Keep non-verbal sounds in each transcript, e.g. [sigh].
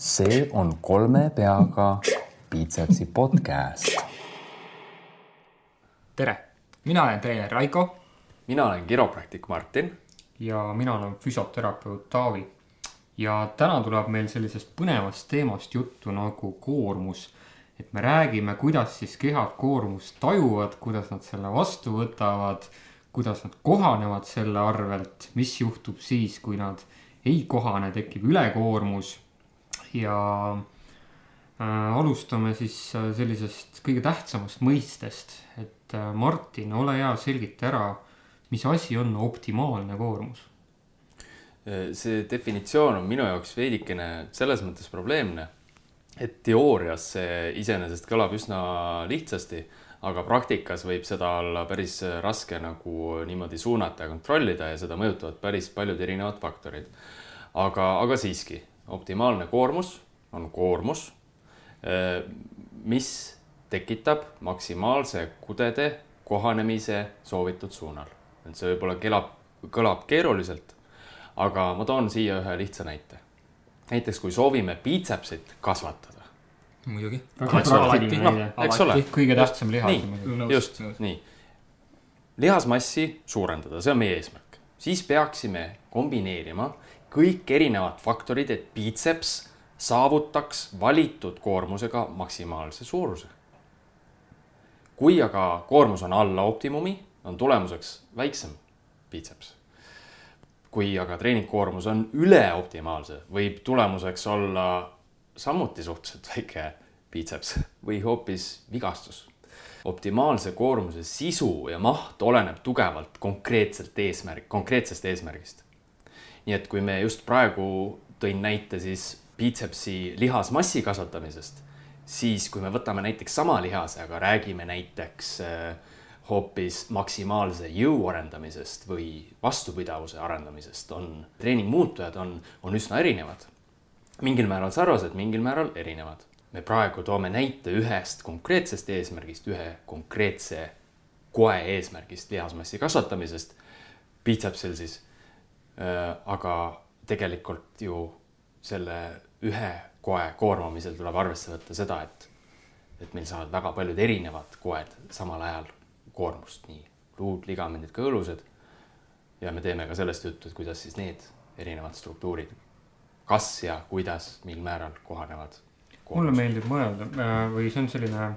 see on kolme peaga Piitsepsi podcast. tere, mina olen treener Raiko mina olen kiropraktik Martin. ja mina olen füsioterapeut Taavi. ja täna tuleb meil sellisest põnevast teemast juttu nagu koormus. et me räägime, kuidas siis kehad koormust tajuvad, kuidas nad selle vastu võtavad, kuidas nad kohanevad selle arvelt, mis juhtub siis, kui nad ei kohane, tekib ülekoormus ja äh, alustame siis äh, sellisest kõige tähtsamast mõistest, et äh, Martin, ole hea, selgita ära, mis asi on optimaalne koormus? Äh, see definitsioon on minu jaoks veidikene selles mõttes probleemne, et teoorias see iseenesest kõlab üsna lihtsasti, aga praktikas võib seda olla päris raske nagu niimoodi suunata ja kontrollida ja seda mõjutavad päris paljud erinevad faktorid. aga, aga siiski optimaalne koormus on koormus, mis tekitab maksimaalse kudede kohanemise soovitud suunal. et see võib-olla kõlab, kõlab keeruliselt, aga ma toon siia ühe lihtsa näite. näiteks kui soovime piitsepsit kasvatada. muidugi. eks ole. kõige tähtsam lihas. just, nii. lihasmassi suurendada, see on meie eesmärk. siis peaksime kombineerima kõik erinevad faktorid, et biitseps saavutaks valitud koormusega maksimaalse suuruse. kui aga koormus on alla optimumi, on tulemuseks väiksem biitseps. kui aga treeningkoormus on üle optimaalse, võib tulemuseks olla samuti suhteliselt väike biitseps või hoopis vigastus. optimaalse koormuse sisu ja maht oleneb tugevalt konkreetselt eesmärk, konkreetsest eesmärgist nii et kui me just praegu tõin näite siis biitsepsi lihasmassi kasvatamisest, siis kui me võtame näiteks sama lihase, aga räägime näiteks äh, hoopis maksimaalse jõu arendamisest või vastupidavuse arendamisest, on treeningmuutujad on, on üsna erinevad. mingil määral sarnased, mingil määral erinevad. me praegu toome näite ühest konkreetsest eesmärgist, ühe konkreetse koe eesmärgist lihasmassi kasvatamisest, biitsepsil siis aga tegelikult ju selle ühe koe koormamisel tuleb arvesse võtta seda, et, et meil saavad väga paljud erinevad koed samal ajal koormust, nii luud, ligamendid, kõõlused. ja me teeme ka sellest juttu, et kuidas siis need erinevad struktuurid, kas ja kuidas, mil määral kohanevad. mulle meeldib mõelda äh, või see on selline,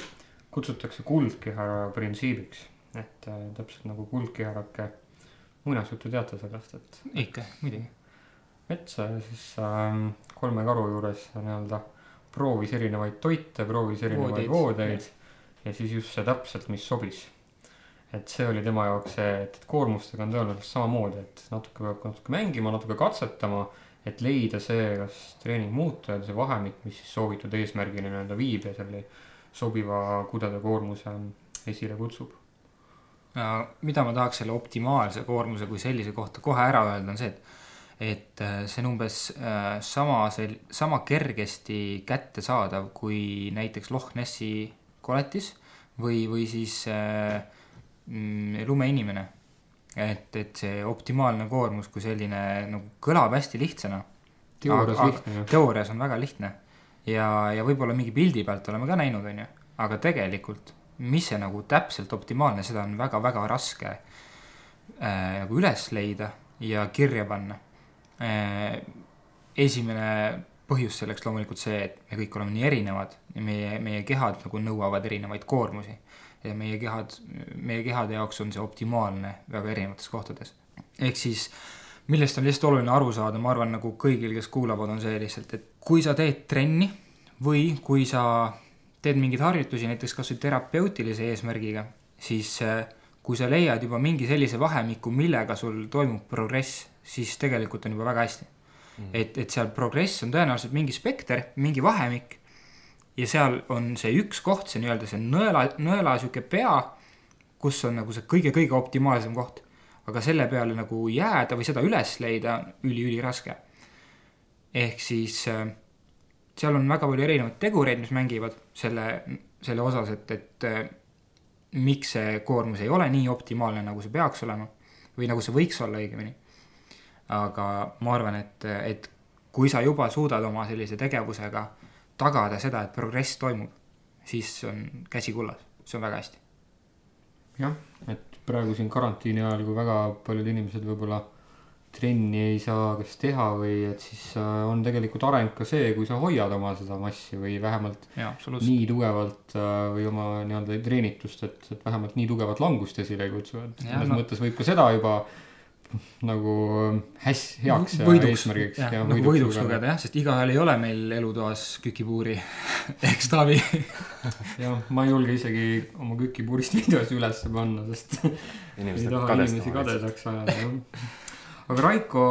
kutsutakse kuldkeha printsiibiks, et äh, täpselt nagu kuldkeharake muinasjuttu teate sellest, et. ikka, muidugi. metsa ja siis äh, kolme karu juures nii-öelda proovis erinevaid toite, proovis erinevaid voodeid, voodeid ja siis just see täpselt, mis sobis. et see oli tema jaoks see, et, koormustega on tõenäoliselt samamoodi, et natuke peab natuke mängima, natuke katsetama, et leida see, kas treeningmuutujal see vahemik, mis siis soovitud eesmärgini nii-öelda viib ja selle sobiva kudede koormuse esile kutsub mida ma tahaks selle optimaalse koormuse kui sellise kohta kohe ära öelda, on see, et et äh, see on umbes äh, sama, sel-, sama kergesti kättesaadav kui näiteks Loch Nessi koletis või, või siis äh, mm, lumeinimene. et, et see optimaalne koormus kui selline nagu kõlab hästi lihtsana. teoorias lihtne. teoorias on väga lihtne ja, ja võib-olla mingi pildi pealt oleme ka näinud, on ju, aga tegelikult mis see nagu täpselt optimaalne, seda on väga-väga raske äh, nagu üles leida ja kirja panna äh,. esimene põhjus selleks loomulikult see, et me kõik oleme nii erinevad ja meie, meie kehad nagu nõuavad erinevaid koormusi. ja meie kehad, meie kehade jaoks on see optimaalne väga erinevates kohtades. ehk siis millest on lihtsalt oluline aru saada, ma arvan, nagu kõigil, kes kuulavad, on see lihtsalt, et kui sa teed trenni või kui sa teed mingeid harjutusi näiteks kasvõi terapeutilise eesmärgiga, siis äh, kui sa leiad juba mingi sellise vahemiku, millega sul toimub progress, siis tegelikult on juba väga hästi mm.. et, et seal progress on tõenäoliselt mingi spekter, mingi vahemik ja seal on see üks koht, see nii-öelda see nõela, nõela sihuke pea, kus on nagu see kõige-kõige optimaalsem koht. aga selle peale nagu jääda või seda üles leida üli-üliraske. ehk siis äh, seal on väga palju erinevaid tegureid, mis mängivad selle, selle osas, et, et äh, miks see koormus ei ole nii optimaalne, nagu see peaks olema või nagu see võiks olla õigemini. aga ma arvan, et, et kui sa juba suudad oma sellise tegevusega tagada seda, et progress toimub, siis on käsi kullas, see on väga hästi. jah, et praegu siin karantiini ajal, kui väga paljud inimesed võib-olla trenni ei saa kas teha või et siis äh, on tegelikult areng ka see, kui sa hoiad oma seda massi või vähemalt absoluutselt. nii tugevalt äh, või oma nii-öelda treenitust, et, et vähemalt nii tugevat langust esile ei kutsu, et selles no- mõttes võib ka seda juba nagu häs-, heaks ja võiduks, eesmärgiks ja nagu võiduks lugeda jah, sest igaühel ei ole meil elutoas kükipuuri [laughs] eks Taavi. [laughs] jah, ma ei julge isegi oma kükipuurist [laughs] videosi ülesse panna, sest ei inimesed taha inimesi kadedaks ajada, jah. Aga Raiko,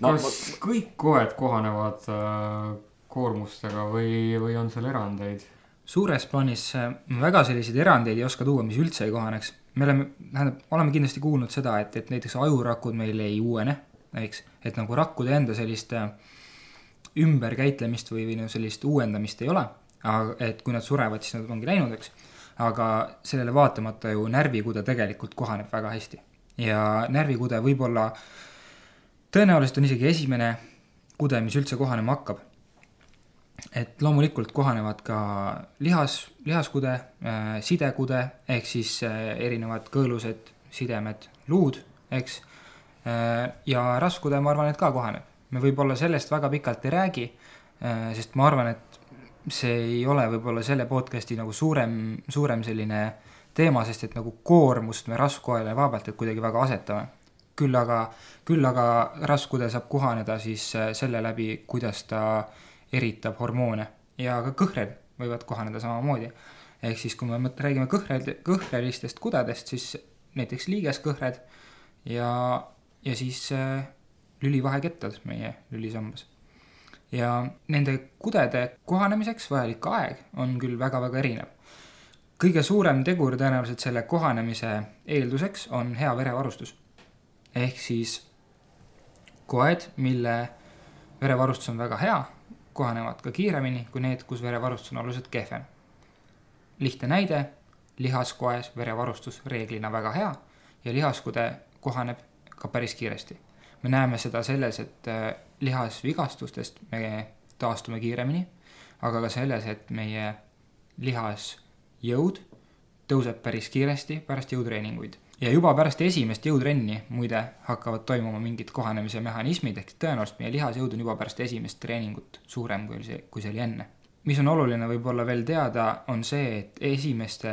kas no, kõik koed kohanevad äh, koormustega või, või on seal erandeid? suures plaanis äh, ma väga selliseid erandeid ei oska tuua, mis üldse ei kohaneks. me oleme, tähendab, oleme kindlasti kuulnud seda, et, et näiteks ajurakud meil ei uuene, eks, et nagu rakkude enda sellist äh, ümberkäitlemist või, või no sellist uuendamist ei ole, aga et kui nad surevad, siis nad ongi läinud, eks. aga sellele vaatamata ju närvikude tegelikult kohaneb väga hästi ja närvikude võib-olla tõenäoliselt on isegi esimene kude, mis üldse kohanema hakkab et loomulikult kohanevad ka lihas, lihaskude äh,, sidekude ehk siis äh, erinevad kõõlused, sidemed, luud, eks äh,. ja raskude, ma arvan, et ka kohaneb. me võib-olla sellest väga pikalt ei räägi sest ma arvan, et see ei ole võib-olla selle podcast'i nagu suurem, suurem selline teema, sest et nagu koormust me raskuajale vaevalt, et kuidagi väga asetame. Küll aga, küll aga raskude saab kohaneda siis äh, selle läbi, kuidas ta eritab hormoone ja ka kõhred võivad kohaneda samamoodi. ehk siis, kui me räägime kõhred, kõhrelistest kudedest, siis näiteks liigeskõhred ja, ja siis äh, lülivahekettad meie lülisambas. ja nende kudede kohanemiseks vajalik aeg on küll väga-väga erinev. kõige suurem tegur tõenäoliselt selle kohanemise eelduseks on hea verevarustus. Ehk siis koed, mille verevarustus on väga hea, kohanevad ka kiiremini kui need, kus verevarustus on oluliselt kehvem. lihtne näide, lihaskoes verevarustus reeglina väga hea ja lihaskude kohaneb ka päris kiiresti. me näeme seda selles, et äh, lihasvigastustest me taastume kiiremini, aga ka selles, et meie lihasjõud tõuseb päris kiiresti pärast jõutreeninguid ja juba pärast esimest jõutrenni muide hakkavad toimuma mingid kohanemise mehhanismid, ehk tõenäoliselt meie lihasjõud on juba pärast esimest treeningut suurem, kui oli see, kui see oli enne. mis on oluline võib-olla veel teada, on see, et esimeste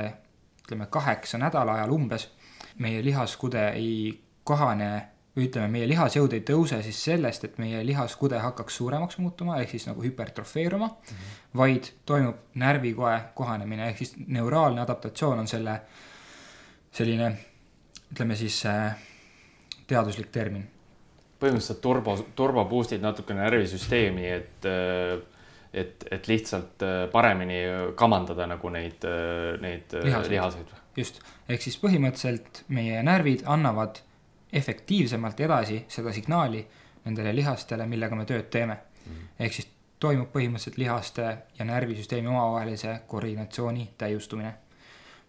ütleme kaheksa nädala ajal umbes meie lihaskude ei kohane või ütleme, meie lihasjõud ei tõuse siis sellest, et meie lihaskude hakkaks suuremaks muutuma, ehk siis nagu hüpertrofeeruma mm, -hmm. vaid toimub närvikoe kohanemine, ehk siis neuraalne adaptatsioon on selle selline ütleme siis teaduslik termin. põhimõtteliselt turbo, turbo boost'id natukene närvisüsteemi, et, et, et lihtsalt paremini kamandada nagu neid, neid Lihaseid. lihaseid. just, ehk siis põhimõtteliselt meie närvid annavad efektiivsemalt edasi seda signaali nendele lihastele, millega me tööd teeme mm. -hmm. ehk siis toimub põhimõtteliselt lihaste ja närvisüsteemi omavahelise koordinatsiooni täiustumine.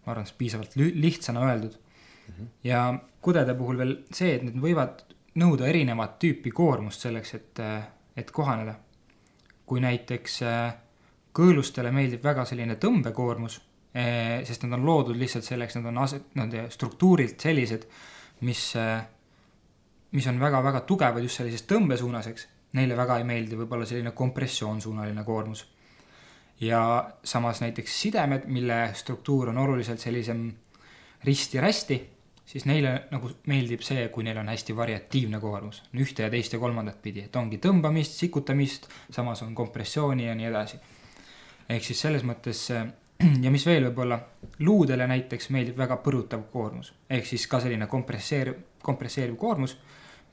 ma arvan, see on piisavalt lihtsana öeldud. Ja kudede puhul veel see, et need võivad nõuda erinevat tüüpi koormust selleks, et, et kohaneda. kui näiteks äh, kõõlustele meeldib väga selline tõmbekoormus, sest nad on loodud lihtsalt selleks, nad on ase-, nende struktuurilt sellised, mis, mis on väga-väga tugevad just sellises tõmbesuunaseks, neile väga ei meeldi võib-olla selline kompressioonsuunaline koormus. ja samas näiteks sidemed, mille struktuur on oluliselt sellisem risti ja rästi, siis neile nagu meeldib see, kui neil on hästi variatiivne koormus, ühte ja teist ja kolmandat pidi, et ongi tõmbamist, sikutamist, samas on kompressiooni ja nii edasi. ehk siis selles mõttes äh, [clears throat] ja mis veel võib-olla, luudele näiteks meeldib väga põrutav koormus, ehk siis ka selline kompresseeriv, kompresseeriv koormus,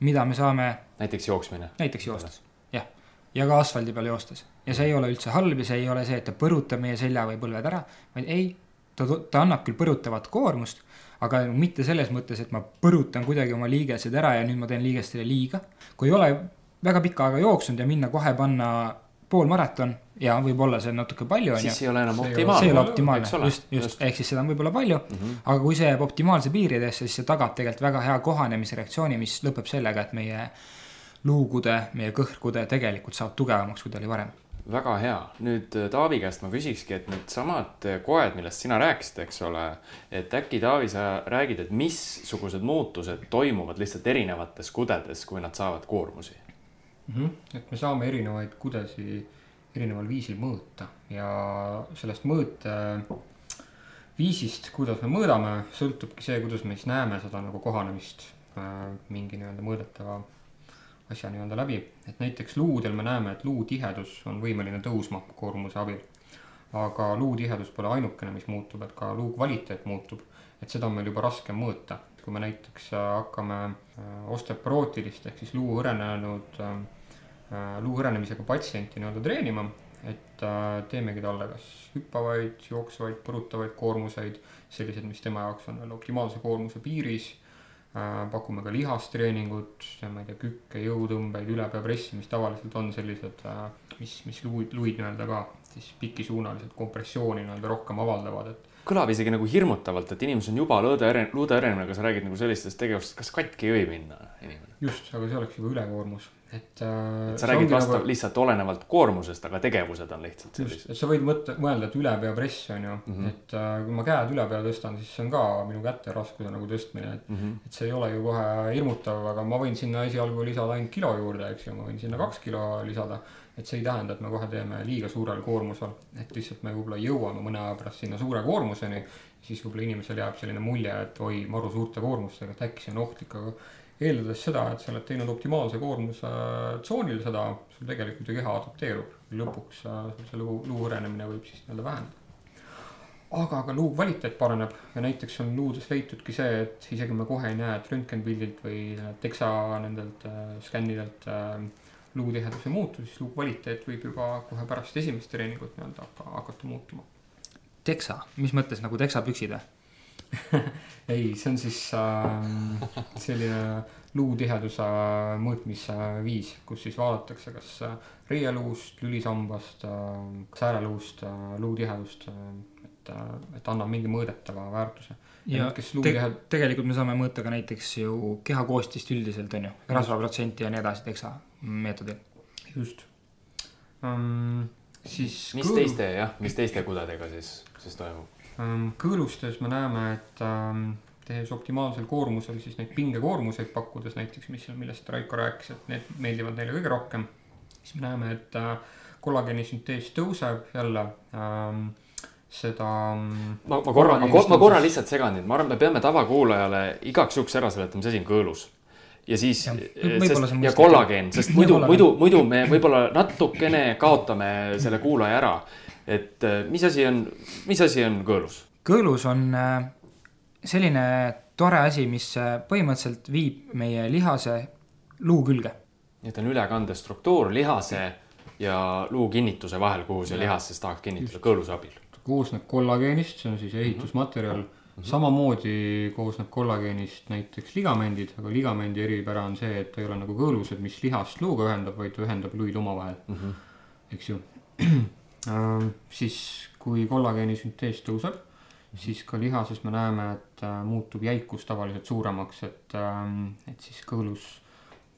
mida me saame näiteks jooksmine. näiteks joostes, jah, ja ka asfaldi peal joostes. ja see ei ole üldse halb ja see ei ole see, et ta põrutab meie selja või põlved ära, vaid ei, ta, ta annab küll põrutavat koormust, aga mitte selles mõttes, et ma põrutan kuidagi oma liigesed ära ja nüüd ma teen liigestele liiga. kui ei ole väga pikka aega jooksnud ja minna kohe panna poolmaraton ja võib-olla see on natuke palju, on ju siis ei ole enam ole- see ei optimaalne. ole optimaalne ole. just, just, ehk siis seda on võib-olla palju mm. -hmm. aga kui see jääb optimaalse piiridesse, siis see tagab tegelikult väga hea kohanemisreaktsiooni, mis lõpeb sellega, et meie luukude, meie kõhrkude tegelikult saavad tugevamaks, kui ta oli varem. Väga hea, nüüd äh, Taavi käest ma küsikski, et needsamad äh, koed, millest sina rääkisid, eks ole. et äkki Taavi, sa räägid, et missugused muutused toimuvad lihtsalt erinevates kudedes, kui nad saavad koormusi? mm. -hmm. et me saame erinevaid kudesi erineval viisil mõõta ja sellest mõõte viisist, kuidas me mõõdame, sõltubki see, kuidas me siis näeme seda nagu kohanemist äh, mingi nii-öelda mõõdetava asja nii-öelda läbi. et näiteks luudel me näeme, et luu tihedus on võimeline tõusma koormuse abil. aga luu tihedus pole ainukene, mis muutub, et ka luu kvaliteet muutub. et seda on meil juba raskem mõõta, kui me näiteks äh, hakkame äh, osteoporootilist ehk siis luu hõrenenud äh, luu hõrenemisega patsienti nii-öelda treenima, et teemegi talle kas hüppavaid, jooksvaid, põrutavaid koormuseid, sellised, mis tema jaoks on veel optimaalse koormuse piiris. Pakume ka lihastreeningut, ma ei tea, kükke, jõutõmbeid, ülepeapressi, mis tavaliselt on sellised äh,, mis, mis luid, luid nii-öelda ka siis pikisuunaliselt kompressiooni nii-öelda rohkem avaldavad, et kõlab isegi nagu hirmutavalt, et inimesel on juba lõõde, luude ärenemine, aga sa räägid nagu sellistest tegevustest, kas katki ei või minna inimene? just, aga see oleks juba ülekoormus, et äh, et sa räägid vastav nagu- lihtsalt olenevalt koormusest, aga tegevused on lihtsalt sellised. et sa võid mõtte, mõelda, et ülepeapress on ju mm. -hmm. et äh, kui ma käed üle pea tõstan, siis see on ka minu käte raskuse nagu tõstmine, et Mhm. et see ei ole ju kohe hirmutav, aga ma võin sinna esialgu lisada ainult kilo juurde, eks ju, ma võin sinna kaks kilo lisada. et see ei tähenda, et me kohe teeme liiga suurel koormusel, et lihtsalt me võib-olla jõuame mõne aja pärast sinna suure koormuseni. siis võib-olla inimesel jääb selline mulje, et oi, maru suurte koormustega, et äkki see on ohtlik, aga eeldades seda, et sa oled teinud optimaalse koormuse äh, tsoonil seda, sul tegelikult ju keha adapteerub. lõpuks äh, see luu, luu hõrenemine võib siis nii-öelda väheneda. aga ka luu kvaliteet paraneb ja näiteks on luudes leitudki see, et isegi me kohe ei näe, et röntgenpildilt või teksa nendelt äh, skännidelt äh, luutihedus ei muutu, siis luu kvaliteet võib juba kohe pärast esimest treeningut nii-öelda hakata muutuma. teksa, mis mõttes nagu teksapüksid või? [laughs] ei, see on siis äh, selline luutiheduse mõõtmise viis, kus siis vaadatakse, kas äh, reieluust, lülisambast äh,, sääreluust äh, luutihedust äh,, et äh,, et annab mingi mõõdetava väärtuse. ja kes te luutihed-, tegelikult me saame mõõta ka näiteks ju kehakoostist üldiselt on ju, rasvaprotsenti ja nii edasi teksa meetodil. just um,. siis mis teiste jah, mis teiste kudedega siis, siis toimub? Um, kõõlustes me näeme, et um, tehes optimaalsel koormusel siis neid pingekoormuseid pakkudes näiteks, mis, millest Raiko rääkis, et need meeldivad neile kõige rohkem. siis me näeme, et uh, kollageeni süntees tõuseb jälle um, seda ma, ma korra, ma, ma korra lihtsalt segan nüüd, ma arvan, me peame tavakuulajale igaks juhuks ära seletama, mis asi on kõõlus. ja siis see on ja kollageen, sest muidu, muidu, muidu me võib-olla natukene kaotame selle kuulaja ära. Et äh, mis asi on, mis asi on kõõlus? kõõlus on äh, selline tore asi, mis äh, põhimõtteliselt viib meie lihase luu külge. nii et on ülekandestruktuur lihase ja luu kinnituse vahel, kuhu see lihas siis tahaks kinnitada kõõluse abil. koosneb kollageenist, see on siis ehitusmaterjal mm. -hmm. samamoodi koosneb kollageenist näiteks ligamendid, aga ligamendi eripära on see, et ta ei ole nagu kõõlused, mis lihast luuga ühendab, vaid ta ühendab luid omavahel mm, Mhm. -hmm. eks ju siis kui kollageeni süntees tõuseb, siis ka lihases me näeme, et äh, muutub jäikus tavaliselt suuremaks, et, et siis kõõlus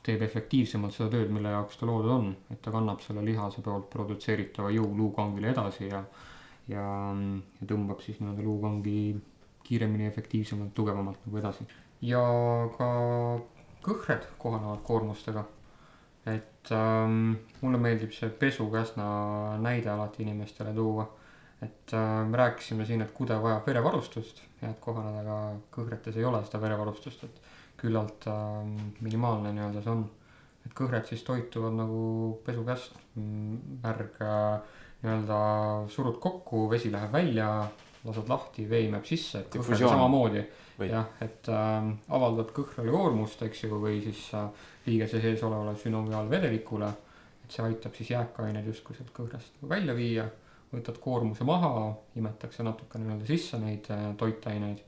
teeb efektiivsemalt seda tööd, mille jaoks ta loodud on, et ta kannab selle lihase poolt produtseeritava jõu luukangile edasi ja ja, ja tõmbab siis nii-öelda luukangi kiiremini, efektiivsemalt, tugevamalt nagu edasi. ja ka kõhred kohanevad koormustega. Et ähm, mulle meeldib see pesukäsna näide alati inimestele tuua. et äh, me rääkisime siin, et kude vajab verevarustust ja et kohaneda ka kõhretes ei ole seda verevarustust, et küllalt äh, minimaalne nii-öelda see on. et kõhred siis toituvad nagu pesukäst, värg äh, nii-öelda surud kokku, vesi läheb välja, lased lahti, veim jääb sisse, et Difusioon. samamoodi jah, et äh, avaldad kõhrale koormust, eks ju, või siis äh, liigese sees olevale sünoviaalvedelikule. et see aitab siis jääkained justkui sealt kõhrest välja viia, võtad koormuse maha, imetakse natuke nii-öelda sisse neid äh, toitaineid.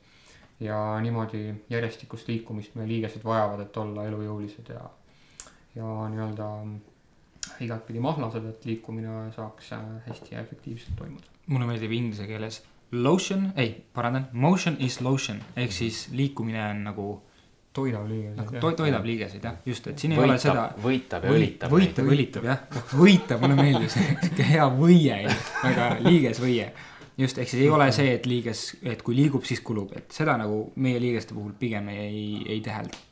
ja niimoodi järjestikust liikumist meie liigesed vajavad, et olla elujõulised ja, ja nii-öelda igatpidi mahlased, et liikumine saaks äh, hästi ja efektiivselt toimuda. mulle meeldib inglise keeles lotion, ei, parandan, motion is lotion ehk siis liikumine on nagu toidab liigeseid to, toidab liigeseid jah, just, et siin ei võitab, ole seda. võitab ja õlitab. võitab, õlitab jah, võitab mulle meeldis, sihuke hea võie, väga liigesvõie. just, ehk siis ei ole see, et liiges, et kui liigub, siis kulub, et seda nagu meie liigeste puhul pigem ei, ei tähelda.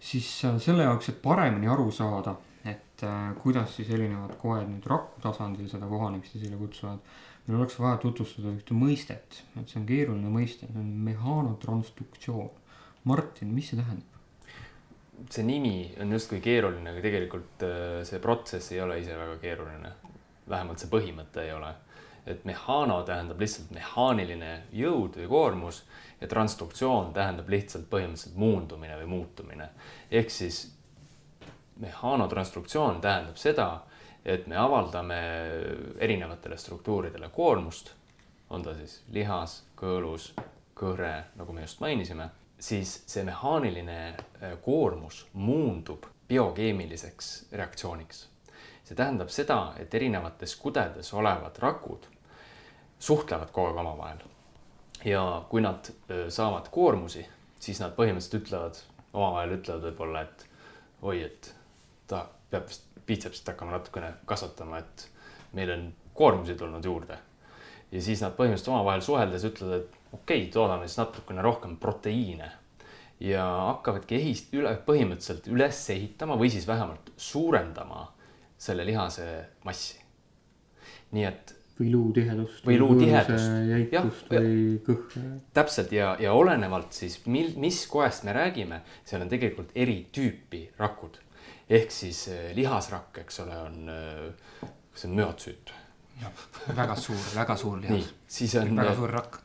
siis äh, selle jaoks, et paremini aru saada, et äh, kuidas siis erinevad koed nüüd raku tasandil seda kohanemist esile kutsuvad meil oleks vaja tutvustada ühte mõistet, et see on keeruline mõiste, see on mehaanotransduktsioon. Martin, mis see tähendab? see nimi on justkui keeruline, aga tegelikult äh, see protsess ei ole ise väga keeruline. vähemalt see põhimõte ei ole. et mehaano tähendab lihtsalt mehaaniline jõud või koormus ja transduktsioon tähendab lihtsalt põhimõtteliselt muundumine või muutumine. ehk siis mehaanotransduktsioon tähendab seda, et me avaldame erinevatele struktuuridele koormust, on ta siis lihas, kõõlus, kõhre, nagu me just mainisime, siis see mehaaniline äh, koormus muundub biokeemiliseks reaktsiooniks. see tähendab seda, et erinevates kudedes olevad rakud suhtlevad kogu aeg omavahel. ja kui nad äh, saavad koormusi, siis nad põhimõtteliselt ütlevad, omavahel ütlevad võib-olla, et oi, et ta peab vist biitsepsit hakkama natukene kasvatama, et meil on koormusi tulnud juurde. ja siis nad põhimõtteliselt omavahel suheldes ütlevad, et okei okay,, toodame siis natukene rohkem proteiine ja hakkavadki ehist-, üle, põhimõtteliselt üles ehitama või siis vähemalt suurendama selle lihase massi. nii et. või luutihedust. või luutihedust. jäikust ja, või kõhre. täpselt ja, ja olenevalt siis, mil, mis koest me räägime, seal on tegelikult eri tüüpi rakud ehk siis eh, lihasrakk, eks ole, on, eh, see on müotsüüt. väga suur, väga suur lihas. siis on. väga suur rakk.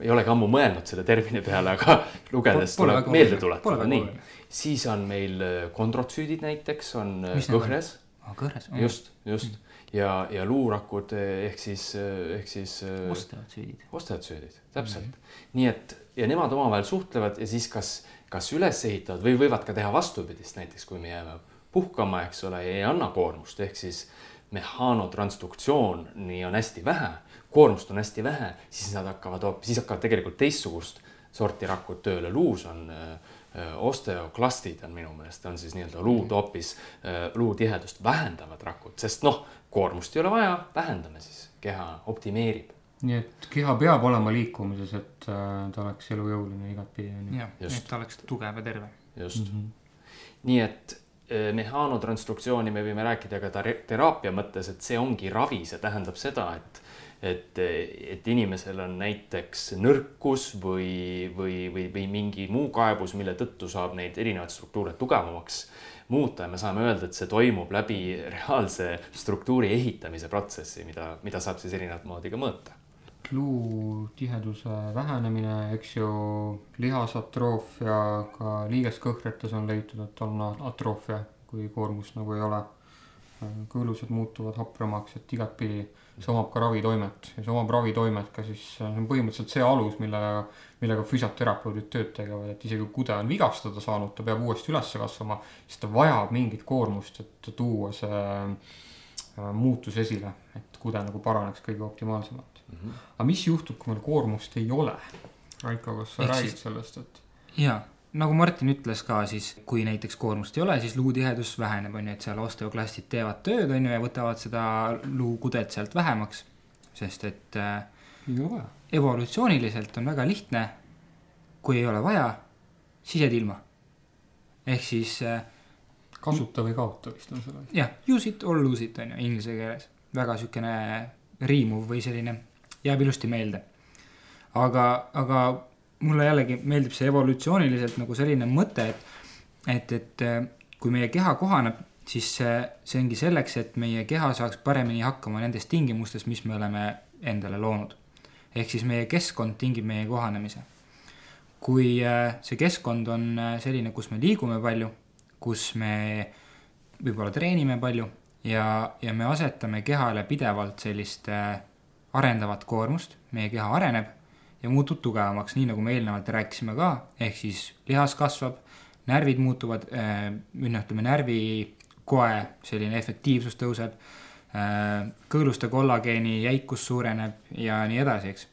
Ei olegi ammu mõelnud selle termini peale, aga [laughs] lugedes Pole tuleb meelde tuletada, nii. siis on meil eh, kondrotsüüdid näiteks on Mis kõhres. Ah, kõhres. just, just mm. ja, ja luurakud ehk siis, ehk siis. osteotsüüdid. osteotsüüdid, täpselt mm. -hmm. nii et ja nemad omavahel suhtlevad ja siis kas, kas üles ehitavad või võivad ka teha vastupidist, näiteks kui me jääme puhkama, eks ole, ei anna koormust, ehk siis mehaanotransduktsiooni on hästi vähe, koormust on hästi vähe, siis nad hakkavad hoopis, siis hakkavad tegelikult teistsugust sorti rakud tööle, luus on äh, osteoklastid on minu meelest, on siis nii-öelda luud mhm. hoopis äh,, luutihedust vähendavad rakud, sest noh, koormust ei ole vaja, vähendame siis, keha optimeerib nii et keha peab olema liikumises, et äh, ta oleks elujõuline igatpidi. jah, et ta oleks tugev ja terve. just mm. -hmm. nii et mehaanotransduktsiooni me võime rääkida ka teraapia mõttes, et see ongi ravi, see tähendab seda, et et, et inimesel on näiteks nõrkus või, või, või, või mingi muu kaebus, mille tõttu saab neid erinevaid struktuure tugevamaks muuta ja me saame öelda, et see toimub läbi reaalse struktuuri ehitamise protsessi, mida, mida saab siis erinevat moodi ka mõõta luutiheduse vähenemine, eks ju, lihasatroofia, ka liigeskõhretes on leitud, et on atroofia, kui koormust nagu ei ole. kõõlused muutuvad hapramaks, et igatpidi see omab ka ravitoimet ja see omab ravitoimet ka siis, see on põhimõtteliselt see alus, millega, millega füsioterapeudid tööd tegevad, et isegi kui kude on vigastada saanud, ta peab uuesti üles kasvama, siis ta vajab mingit koormust, et tuua see äh, muutus esile, et kude nagu paraneks kõige optimaalsemalt mm. -hmm. aga mis juhtub, kui meil koormust ei ole? Raiko, kas sa Ehk räägid siis... sellest, et? jaa, nagu Martin ütles ka, siis kui näiteks koormust ei ole, siis luutihedus väheneb, on ju, et seal osteoklastid teevad tööd, on ju, ja võtavad seda luukudet sealt vähemaks. sest et äh, evolutsiooniliselt on väga lihtne. kui ei ole vaja, siis jääd ilma. ehk siis äh, kasuta või kaota vist on selle. jah, use it or lose it on ju inglise keeles, väga siukene riimuv või selline jääb ilusti meelde. aga, aga mulle jällegi meeldib see evolutsiooniliselt nagu selline mõte, et, et, et äh, kui meie keha kohaneb, siis see, see ongi selleks, et meie keha saaks paremini hakkama nendes tingimustes, mis me oleme endale loonud. ehk siis meie keskkond tingib meie kohanemise. kui äh, see keskkond on äh, selline, kus me liigume palju, kus me võib-olla treenime palju ja, ja me asetame kehale pidevalt sellist arendavat koormust, meie keha areneb ja muutub tugevamaks, nii nagu me eelnevalt rääkisime ka, ehk siis lihas kasvab, närvid muutuvad, äh, või noh, ütleme närvikoe selline efektiivsus tõuseb, äh, kõõluste kollageeni jäikus suureneb ja nii edasi, eks.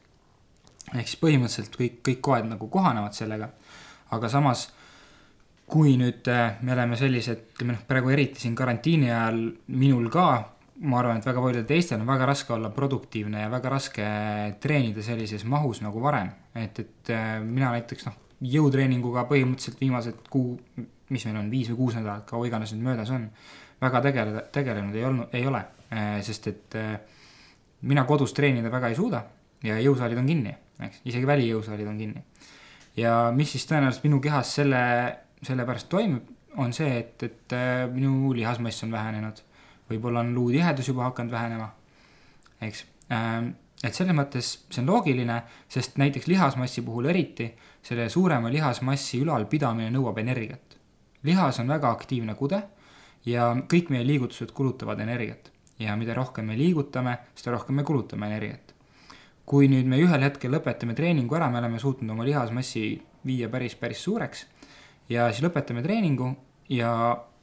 ehk siis põhimõtteliselt kõik, kõik koed nagu kohanevad sellega, aga samas kui nüüd äh, me oleme sellised, ütleme noh, praegu eriti siin karantiini ajal minul ka, ma arvan, et väga paljudel teistel on väga raske olla produktiivne ja väga raske treenida sellises mahus nagu varem. et, et äh, mina näiteks noh, jõutreeninguga põhimõtteliselt viimased kuu, mis meil on, viis või kuus nädalat, kaua iganes nüüd möödas on, väga tegeleda, tegelenud ei olnud, ei ole, äh, sest et mina kodus treenida väga ei suuda ja jõusaalid on kinni, eks, isegi välijõusaalid on kinni. ja mis siis tõenäoliselt minu kehas selle sellepärast toimub, on see, et, et äh, minu lihasmass on vähenenud. Võib-olla on luutihedus juba hakanud vähenema, eks. Ähm, et selles mõttes see on loogiline, sest näiteks lihasmassi puhul eriti, selle suurema lihasmassi ülalpidamine nõuab energiat. lihas on väga aktiivne kude ja kõik meie liigutused kulutavad energiat. ja mida rohkem me liigutame, seda rohkem me kulutame energiat. kui nüüd me ühel hetkel lõpetame treeningu ära, me oleme suutnud oma lihasmassi viia päris, päris suureks ja siis lõpetame treeningu ja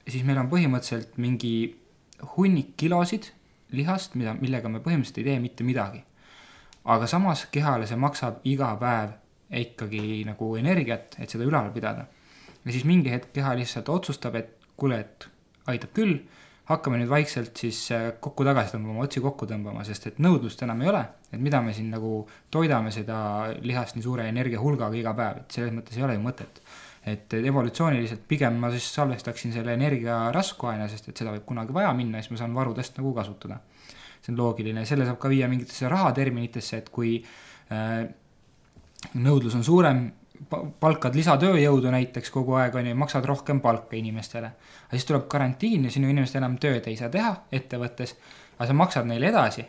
siis meil on põhimõtteliselt mingi hunnik kilosid lihast, mida, millega me põhimõtteliselt ei tee mitte midagi. aga samas kehale see maksab iga päev ikkagi nagu energiat, et seda ülal pidada. ja siis mingi hetk keha lihtsalt otsustab, et kuule, et aitab küll, hakkame nüüd vaikselt siis äh, kokku tagasi tõmbama, otsi kokku tõmbama, sest et nõudlust enam ei ole, et mida me siin nagu toidame seda lihast nii suure energiahulgaga iga päev, et selles mõttes ei ole ju mõtet et evolutsiooniliselt pigem ma siis salvestaksin selle energia raskuaine, sest et seda võib kunagi vaja minna siis ma saan varudest nagu kasutada. see on loogiline selle saab ka viia mingitesse rahaterminitesse, et kui äh, nõudlus on suurem, palkad lisatööjõudu näiteks kogu aeg, on ju, maksad rohkem palka inimestele. aga siis tuleb karantiin ja sinu inimesed enam tööd ei saa teha ettevõttes, aga sa maksad neile edasi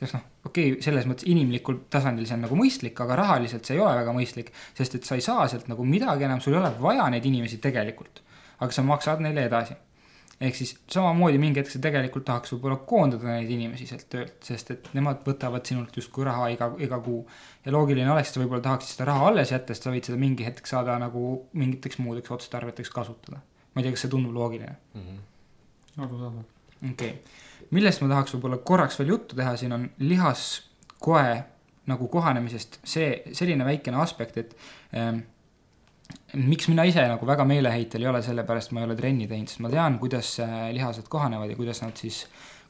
sest noh, okei okay,, selles mõttes inimlikul tasandil see on nagu mõistlik, aga rahaliselt see ei ole väga mõistlik, sest et sa ei saa sealt nagu midagi enam, sul ei ole vaja neid inimesi tegelikult. aga sa maksad neile edasi. ehk siis samamoodi mingi hetk sa tegelikult tahaks võib-olla koondada neid inimesi sealt töölt, sest et nemad võtavad sinult justkui raha iga, iga kuu. ja loogiline oleks, et sa võib-olla tahaksid seda raha alles jätta, sest sa võid seda mingi hetk saada nagu mingiteks muudeks otstarveteks kasutada. ma ei tea, kas see tundub loogiline mm -hmm.? arusaadav. okei okay millest ma tahaks võib-olla korraks veel juttu teha, siin on lihaskoe nagu kohanemisest see, selline väikene aspekt, et ähm, miks mina ise nagu väga meeleheitel ei ole, sellepärast ma ei ole trenni teinud, sest ma tean, kuidas äh, lihased kohanevad ja kuidas nad siis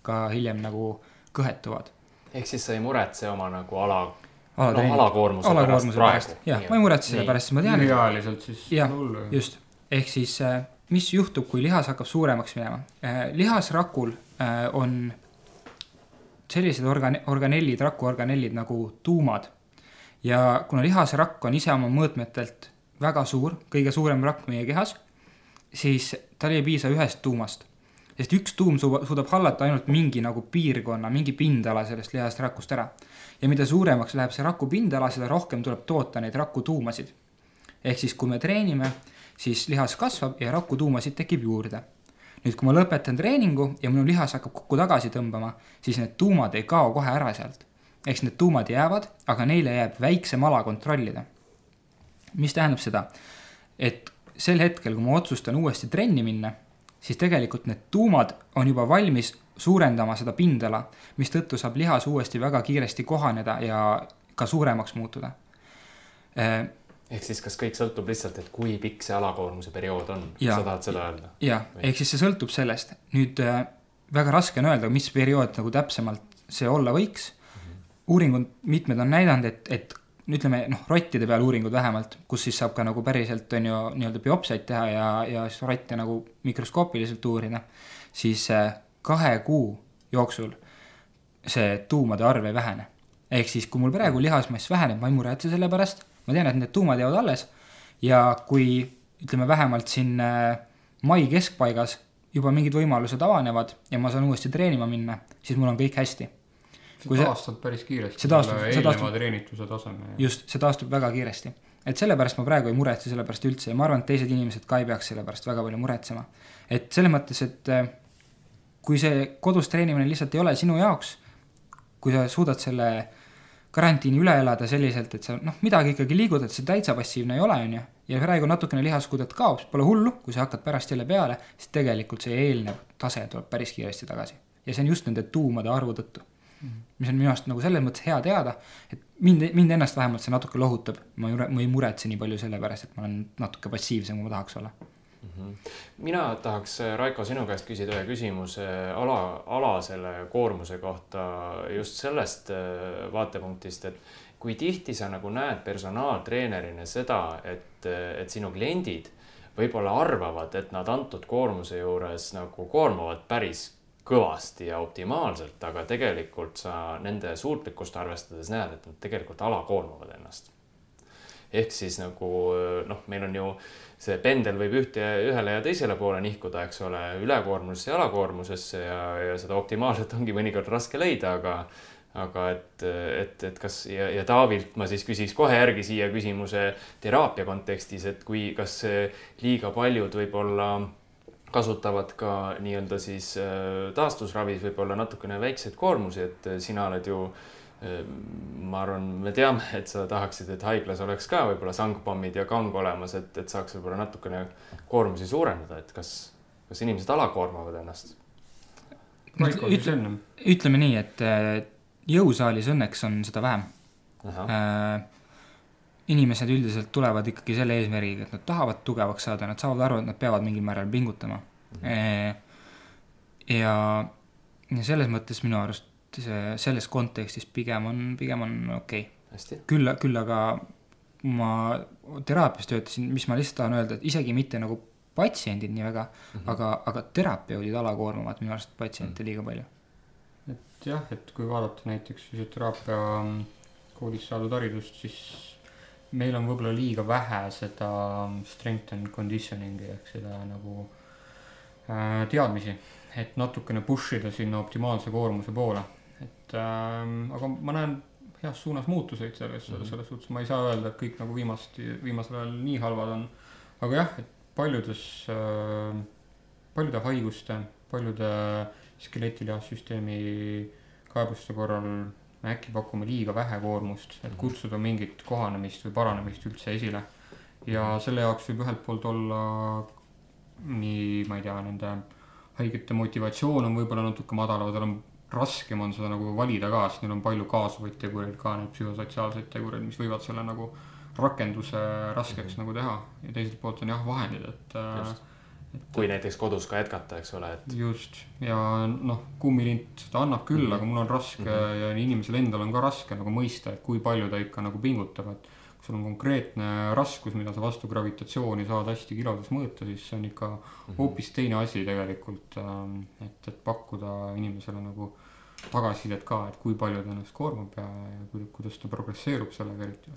ka hiljem nagu kõhetuvad. ehk siis sa ei muretse oma nagu ala no, alakoormuse, alakoormuse pärast, pärast., jah, ma ei muretse selle pärast, sest ma tean. lühiajaliselt siis. jah, just, ehk siis äh, mis juhtub, kui lihas hakkab suuremaks minema äh,? lihasrakul Äh, on sellised organ-, organellid, rakuorganellid nagu tuumad. ja kuna lihasrakk on ise oma mõõtmetelt väga suur, kõige suurem rakk meie kehas, siis tal ei piisa ühest tuumast. sest üks tuum suudab hallata ainult mingi nagu piirkonna, mingi pindala sellest lihast rakust ära. ja mida suuremaks läheb see raku pindala, seda rohkem tuleb toota neid rakutuumasid. ehk siis, kui me treenime, siis lihas kasvab ja rakutuumasid tekib juurde nüüd, kui ma lõpetan treeningu ja minu lihas hakkab kokku tagasi tõmbama, siis need tuumad ei kao kohe ära sealt. eks need tuumad jäävad, aga neile jääb väiksem ala kontrollida. mis tähendab seda, et sel hetkel, kui ma otsustan uuesti trenni minna, siis tegelikult need tuumad on juba valmis suurendama seda pindala, mistõttu saab lihas uuesti väga kiiresti kohaneda ja ka suuremaks muutuda ehk siis kas kõik sõltub lihtsalt, et kui pikk see alakoormuse periood on, sa tahad seda öelda? jah, ehk siis see sõltub sellest. nüüd äh, väga raske on öelda, mis periood nagu täpsemalt see olla võiks mm. -hmm. uuringud mitmed on näidanud, et, et ütleme noh, rottide peal uuringud vähemalt, kus siis saab ka nagu päriselt on ju nii-öelda biopsiaid teha ja, ja siis rotte nagu mikroskoopiliselt uurida, siis äh, kahe kuu jooksul see tuumade arv ei vähene. ehk siis, kui mul praegu lihasmass väheneb, ma ei muretse selle pärast ma tean, et need tuumad jäävad alles ja kui ütleme, vähemalt siin äh, mai keskpaigas juba mingid võimalused avanevad ja ma saan uuesti treenima minna, siis mul on kõik hästi. see taastub päris kiiresti. see taastub, see taastub. treenituse taseme. just, see taastub väga kiiresti. et sellepärast ma praegu ei muretse selle pärast üldse ja ma arvan, et teised inimesed ka ei peaks selle pärast väga palju muretsema. et selles mõttes, et äh, kui see kodus treenimine lihtsalt ei ole sinu jaoks, kui sa suudad selle karantiini üle elada selliselt, et sa noh, midagi ikkagi liigud, et see täitsa passiivne ei ole, on ju. ja praegu natukene lihaskudet kaob, pole hullu, kui sa hakkad pärast jälle peale, siis tegelikult see eelnev tase tuleb päris kiiresti tagasi. ja see on just nende tuumade arvu tõttu mm. -hmm. mis on minu arust nagu selles mõttes hea teada, et mind, mind ennast vähemalt see natuke lohutab, ma ei, ma ei muretse nii palju selle pärast, et ma olen natuke passiivsem, kui ma tahaks olla mina tahaks, Raiko, sinu käest küsida ühe küsimuse ala, alasele koormuse kohta just sellest äh, vaatepunktist, et kui tihti sa nagu näed personaaltreenerina seda, et, et sinu kliendid võib-olla arvavad, et nad antud koormuse juures nagu koormavad päris kõvasti ja optimaalselt, aga tegelikult sa nende suutlikkust arvestades näed, et nad tegelikult alakoormavad ennast. ehk siis nagu noh, meil on ju see pendel võib ühte, ühele ja teisele poole nihkuda, eks ole, ülekoormusesse ja alakoormusesse ja, ja seda optimaalselt ongi mõnikord raske leida, aga aga et, et, et kas ja, ja Taavilt ma siis küsiks kohe järgi siia küsimuse teraapia kontekstis, et kui, kas liiga paljud võib-olla kasutavad ka nii-öelda siis äh, taastusravis võib-olla natukene väikseid koormusi, et sina oled ju äh, ma arvan, me teame, et sa tahaksid, et haiglas oleks ka võib-olla sangpommid ja kang olemas, et, et saaks võib-olla natukene koormusi suurendada, et kas, kas inimesed alakoormavad ennast? ütleme, ütleme nii, et jõusaalis õnneks on seda vähem. Äh, inimesed üldiselt tulevad ikkagi selle eesmärgiga, et nad tahavad tugevaks saada, nad saavad aru, et nad peavad mingil määral pingutama mm. -hmm. ja, ja selles mõttes minu arust see selles kontekstis pigem on, pigem on okei okay.. küll, küll aga ma teraapias töötasin, mis ma lihtsalt tahan öelda, et isegi mitte nagu patsiendid nii väga mm, -hmm. aga, aga terapeudid alakoormavad minu arust patsiente mm -hmm. liiga palju. et jah, et kui vaadata näiteks füsioteraapia koolis saadud haridust, siis meil on võib-olla liiga vähe seda strength and conditioning'i ehk seda nagu äh, teadmisi, et natukene push ida sinna optimaalse koormuse poole et ähm, aga ma näen heas suunas muutuseid selles mm, -hmm. selles suhtes ma ei saa öelda, et kõik nagu viimast, viimasel ajal nii halvad on. aga jah, et paljudes äh,, paljude haiguste, paljude skeletilihasüsteemi kaebuste korral me äkki pakume liiga vähe koormust, et mhm. kutsuda mingit kohanemist või paranemist üldse esile. ja mhm. selle jaoks võib ühelt poolt olla nii, ma ei tea, nende haigete motivatsioon on võib-olla natuke madalam, tal on raskem on seda nagu valida ka, sest neil on palju kaasuvaid tegureid ka, neid psühhosotsiaalseid tegureid, mis võivad selle nagu rakenduse raskeks mm -hmm. nagu teha. ja teiselt poolt on jah, vahendid, et. Äh, et kui näiteks kodus ka jätkata, eks ole, et. just ja noh, kummilint seda annab küll mm, -hmm. aga mul on raske mm -hmm. ja inimesel endal on ka raske nagu mõista, et kui palju ta ikka nagu pingutab, et sul on konkreetne raskus, mida sa vastu gravitatsiooni saad hästi kilodes mõõta, siis see on ikka mm -hmm. hoopis teine asi tegelikult. Ähm, et, et pakkuda inimesele nagu tagasisidet ka, et kui palju ta ennast koormab ja, ja kuidas ta progresseerub sellega eriti.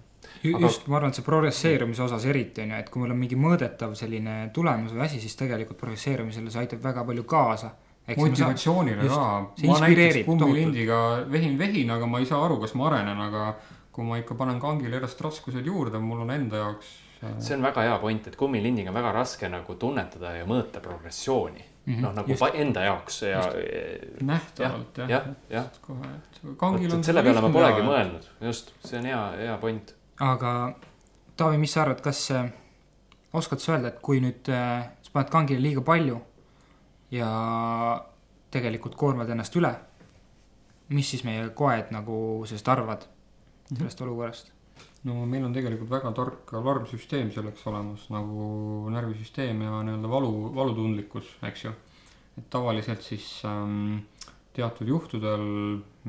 just, ma arvan, et see progresseerumise osas eriti on ju, et kui meil on mingi mõõdetav selline tulemus või asi, siis tegelikult progresseerumisele see aitab väga palju kaasa. motivatsioonile ka, ma näiteks kummilindiga vehin, vehin, aga ma ei saa aru, kas ma arenen, aga kui ma ikka panen kangile järjest raskused juurde, mul on enda jaoks. see on väga hea point, et kummilindiga on väga raske nagu tunnetada ja mõõta progressiooni mm -hmm. noh, nagu just. enda jaoks ja. nähtavalt jah. jah, jah. vot selle peale ma polegi ja... mõelnud, just, see on hea, hea point. aga Taavi, mis sa arvad, kas äh, oskad sa öelda, et kui nüüd äh, sa paned kangile liiga palju ja tegelikult koormad ennast üle, mis siis meie koed nagu sellest arvavad? Mhm. sellest olukorrast? no meil on tegelikult väga tark alarmsüsteem selleks olemas nagu närvisüsteem ja nii-öelda valu, valutundlikkus, eks ju. et tavaliselt siis ähm, teatud juhtudel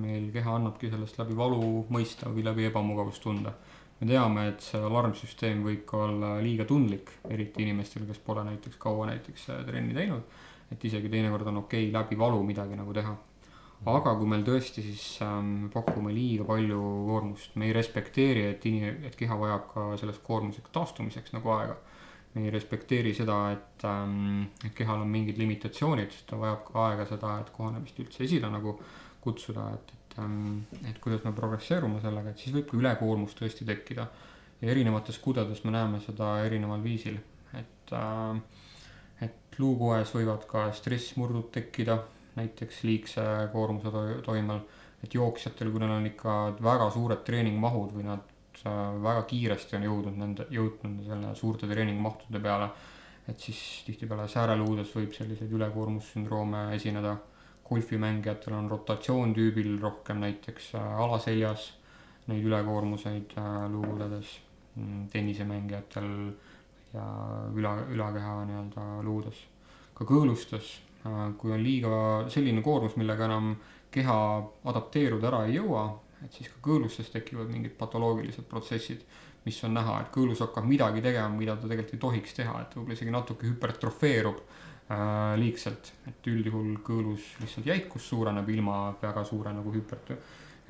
meil keha annabki sellest läbi valu mõista või läbi ebamugavustunde. me teame, et see alarmsüsteem võib ka olla liiga tundlik, eriti inimestel, kes pole näiteks kaua näiteks äh, trenni teinud. et isegi teinekord on okei okay läbi valu midagi nagu teha aga kui meil tõesti siis ähm, pakume liiga palju koormust, me ei respekteeri, et inim-, et keha vajab ka sellest koormusest taastumiseks nagu aega. me ei respekteeri seda, et ähm,, et kehal on mingid limitatsioonid, ta vajab ka aega seda, et kohanemist üldse esile nagu kutsuda, et, et ähm,, et kuidas me progresseerume sellega, et siis võib ka ülekoormus tõesti tekkida. ja erinevates kudedes me näeme seda erineval viisil, et äh,, et luukoes võivad ka stressmurdud tekkida näiteks liigse koormuse toimel. et jooksjatel, kui neil on ikka väga suured treeningmahud või nad äh, väga kiiresti on jõudnud nende, jõudnud selle suurte treeningmahtude peale, et siis tihtipeale sääreluudes võib selliseid ülekoormussündroome esineda. golfimängijatel on rotatsioontüübil rohkem näiteks äh, alaseljas neid ülekoormuseid äh, luukudedes. Mm, tennisemängijatel ja üla, ülakeha nii-öelda luudes. ka kõõlustes, kui on liiga selline koormus, millega enam keha adapteeruda ära ei jõua, et siis ka kõõlustes tekivad mingid patoloogilised protsessid, mis on näha, et kõõlus hakkab midagi tegema, mida ta tegelikult ei tohiks teha, et võib-olla isegi natuke hüpertrofeerub äh, liigselt, et üldjuhul kõõlus lihtsalt jäikus suureneb ilma väga suure nagu hüpert-,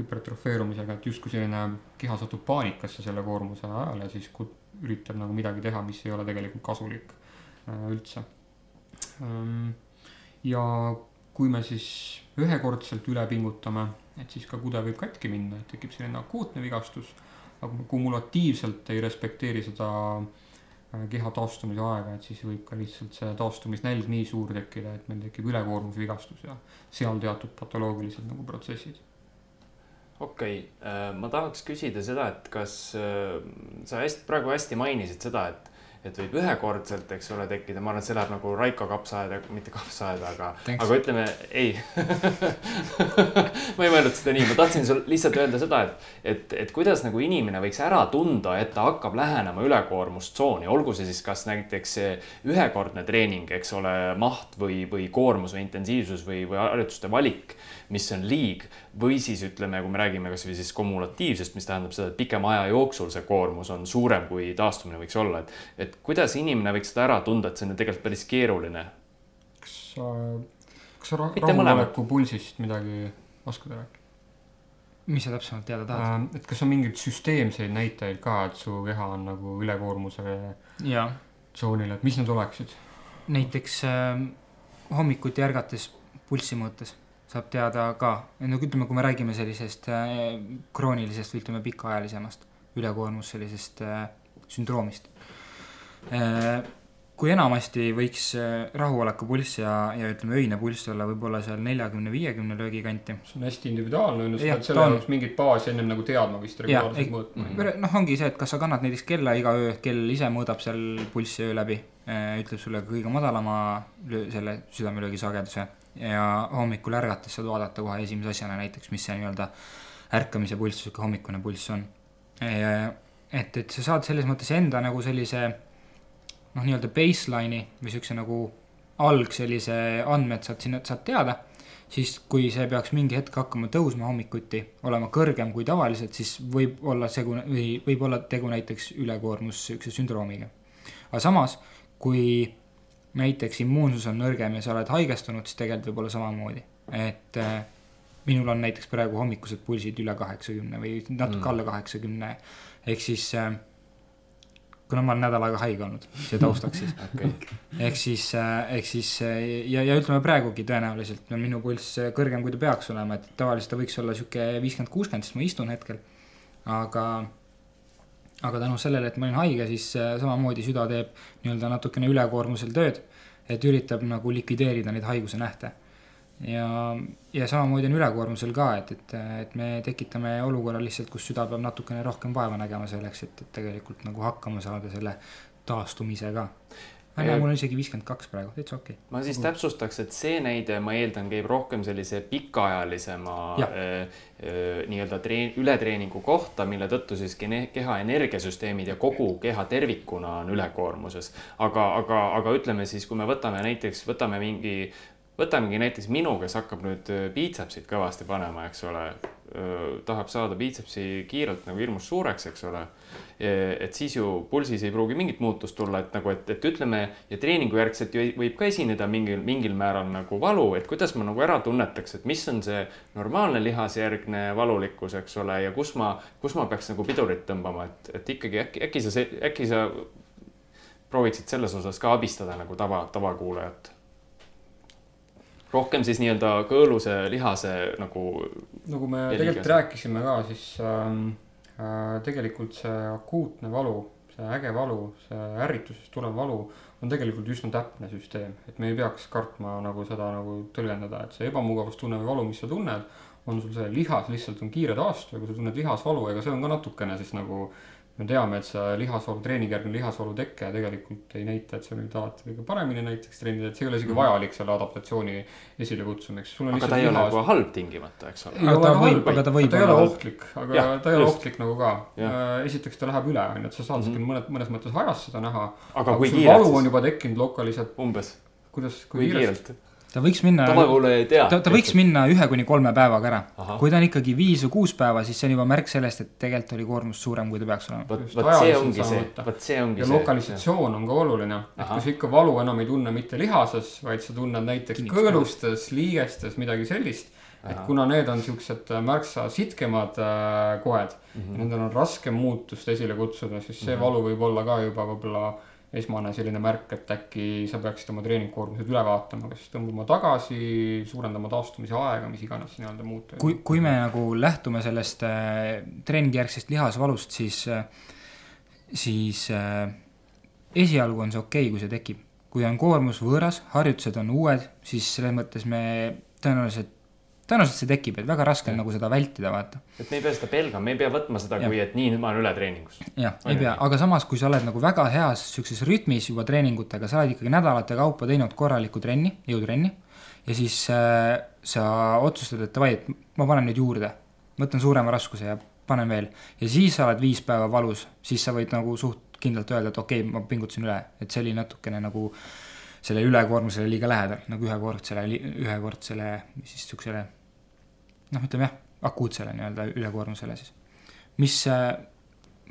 hüpertrofeerumisega, et justkui selline keha satub paanikasse selle koormuse ajal ja siis üritab nagu midagi teha, mis ei ole tegelikult kasulik äh, üldse ähm,. Ja kui me siis ühekordselt üle pingutame, et siis ka kude võib katki minna, et tekib selline akuutne vigastus. aga kui kumulatiivselt ei respekteeri seda äh, keha taastumise aega, et siis võib ka lihtsalt see taastumisnälg nii suur tekkida, et meil tekib ülekoormusvigastus ja seal teatud patoloogilised nagu protsessid okei okay,, äh, ma tahaks küsida seda, et kas äh, sa hästi, praegu hästi mainisid seda, et et võib ühekordselt, eks ole, tekkida, ma arvan, et see läheb nagu Raiko kapsaaeda, mitte kapsaaeda, aga, aga ütleme ei. [laughs] Ma ei mõelnud seda nii, ma tahtsin sul lihtsalt öelda seda, et, et, et kuidas nagu inimene võiks ära tunda, et ta hakkab lähenema ülekoormustsooni, olgu see siis kas näiteks ühekordne treening, eks ole, maht või, või koormus või intensiivsus või, või harjutuste valik mis on liig või siis ütleme, kui me räägime kasvõi siis kumulatiivsest, mis tähendab seda, et pikema aja jooksul see koormus on suurem, kui taastumine võiks olla, et, et kuidas inimene võiks seda ära tunda, et see on ju tegelikult päris keeruline. kas sa, kas sa rahuloleku pulsist midagi oskad rääkida? mis sa täpsemalt teada tahad? Äh, et kas on mingeid süsteemseid näitajaid ka, et su keha on nagu ülekoormuse tsoonil, et mis need oleksid? näiteks äh, hommikuti ärgates pulssi mõõtes saab teada ka, no ütleme, kui me räägime sellisest äh, kroonilisest või ütleme pikaajalisemast ülekoormus sellisest äh, sündroomist. Kui enamasti võiks äh, rahuoleku pulss ja, ja ütleme, öine pulss olla võib-olla seal neljakümne, viiekümne löögi kanti. see on hästi individuaalne, on ju, sa pead selle jaoks mingit baasi ennem nagu teadma vist regulaarselt mõõtma. Mhm. noh, ongi see, et kas sa kannad näiteks kella iga öö, kell ise mõõdab seal pulssi öö läbi, äh, ütleb sulle kõige madalama selle südamelöögi sageduse ja hommikul ärgates saad vaadata kohe esimese asjana näiteks, mis see nii-öelda ärkamise pulss, sihuke hommikune pulss on. et, et sa saad selles mõttes enda nagu sellise noh, nii-öelda baseline'i või siukse nagu alg sellise andmed saad sinna, saad teada. siis, kui see peaks mingi hetk hakkama tõusma hommikuti, olema kõrgem kui tavaliselt, siis võib olla segu või võib olla tegu näiteks ülekoormus siukse sündroomiga. aga samas, kui näiteks immuunsus on nõrgem ja sa oled haigestunud, siis tegelikult võib olla samamoodi, et äh, minul on näiteks praegu hommikused pulsid üle kaheksakümne või natuke mm. alla kaheksakümne, ehk siis äh, kuna ma olen nädal aega haige olnud, siia taustaks siis [laughs] okay.. ehk siis äh,, ehk siis äh, ja, ja ütleme praegugi tõenäoliselt on minu pulss kõrgem, kui ta peaks olema, et tavaliselt ta võiks olla sihuke viiskümmend, kuuskümmend, sest ma istun hetkel. aga aga tänu sellele, et ma olin haige, siis äh, samamoodi süda teeb nii-öelda natukene ülekoormusel tööd, et üritab nagu likvideerida neid haiguse nähte. Ja, ja samamoodi on ülekoormusel ka, et, et, et me tekitame olukorra lihtsalt, kus süda peab natukene rohkem vaeva nägema selleks, et, et tegelikult nagu hakkama saada selle taastumisega tea, mul on isegi viiskümmend kaks praegu, täitsa okei okay.. ma siis täpsustaks, et see näide, ma eeldan, käib rohkem sellise pikaajalisema äh, äh, nii-öelda treen-, ületreeningu kohta, mille tõttu siis keha energiasüsteemid ja kogu keha tervikuna on ülekoormuses. aga, aga, aga ütleme siis, kui me võtame näiteks, võtame mingi, võtamegi näiteks minu, kes hakkab nüüd biitsepsit kõvasti panema, eks ole tahab saada biitsepsi kiirelt nagu hirmus suureks, eks ole. et siis ju pulsis ei pruugi mingit muutust tulla, et nagu, et, et ütleme ja treeningu järgselt ju võib ka esineda mingil, mingil määral nagu valu, et kuidas ma nagu ära tunnetaks, et mis on see normaalne lihasjärgne valulikkus, eks ole, ja kus ma, kus ma peaks nagu pidurit tõmbama, et, et ikkagi äkki, äkki sa, äkki sa prooviksid selles osas ka abistada nagu tava, tavakuulajat rohkem siis nii-öelda kõõluse, lihase nagu. nagu me tegelikult rääkisime ka, siis ähm, äh, tegelikult see akuutne valu, see äge valu, see ärritusest tulev valu on tegelikult üsna täpne süsteem, et me ei peaks kartma nagu seda nagu tõlgendada, et see ebamugavustunne või valu, mis sa tunned, on sul see lihas lihtsalt on kiire taastuja, kui sa tunned lihasvalu, ega see on ka natukene siis nagu me teame, et see lihasvalu, treeningjärgne lihasvalu teke tegelikult ei näita, et see nüüd alati kõige paremini näiteks treenida, et see ei ole isegi vajalik selle adaptatsiooni esilekutsumiseks. Aga ta ei ole nagu halb tingimata, eks ole. Aga ta võib- aga ta võib ta ei ole ohtlik, aga Jah, ta ei ole just. ohtlik nagu ka Jah.. esiteks ta läheb üle, on ju, et sa saad Mhm. küll mõned, mõnes mõttes ajas seda näha. aga kui kiirelt valu on siis? juba tekkinud lokaliselt, umbes, kuidas, kui kiirelt? Ta võiks minna, tavakool ei tea. ta, ta võiks minna ühe kuni kolme päevaga ära kui ta on ikkagi viis või kuus päeva, siis see on juba märk sellest, et tegelikult oli koormus suurem, kui ta peaks olema. vot, vot see ongi see vot see ongi ja see. lokalisatsioon on ka oluline, et kui sa ikka valu enam ei tunne mitte lihases, vaid sa tunned näiteks Kinnitusel. kõõlustes, liigestes, midagi sellist. et kuna need on siuksed äh, märksa sitkemad äh, koed mm. -hmm. nendel on raskem muutust esile kutsuda, siis see mm. -hmm. valu võib olla ka juba võib-olla esmane selline märk, et äkki sa peaksid oma treeningkoormused üle vaatama, kas tõmbama tagasi, suurendama taastumise aega, mis iganes nii-öelda muud. kui, kui me nagu lähtume sellest äh, treeningijärgsest lihasvalust, siis äh,, siis äh, esialgu on see okei okay,, kui see tekib. kui on koormus võõras, harjutused on uued, siis selles mõttes me tõenäoliselt, tõenäoliselt see tekib, et väga raske on nagu seda vältida, vaata. et me ei pea seda pelgama, me ei pea võtma seda Jah. kui, et nii, nüüd ma olen ületreeningus. jah, ei pea, aga samas, kui sa oled nagu väga heas sihukeses rütmis juba treeningutega, sa oled ikkagi nädalate kaupa teinud korralikku trenni, jõutrenni ja siis äh, sa otsustad, et davai, et ma panen nüüd juurde, võtan suurema raskuse ja panen veel ja siis sa oled viis päeva valus, siis sa võid nagu suht kindlalt öelda, et okei okay,, ma pingutasin üle, et see oli natukene nagu selle ülekoormusele liiga lähedal, nagu ühekordsele, ühekordsele, mis siis siuksele noh, ütleme jah, akuutsele nii-öelda ülekoormusele siis. mis äh,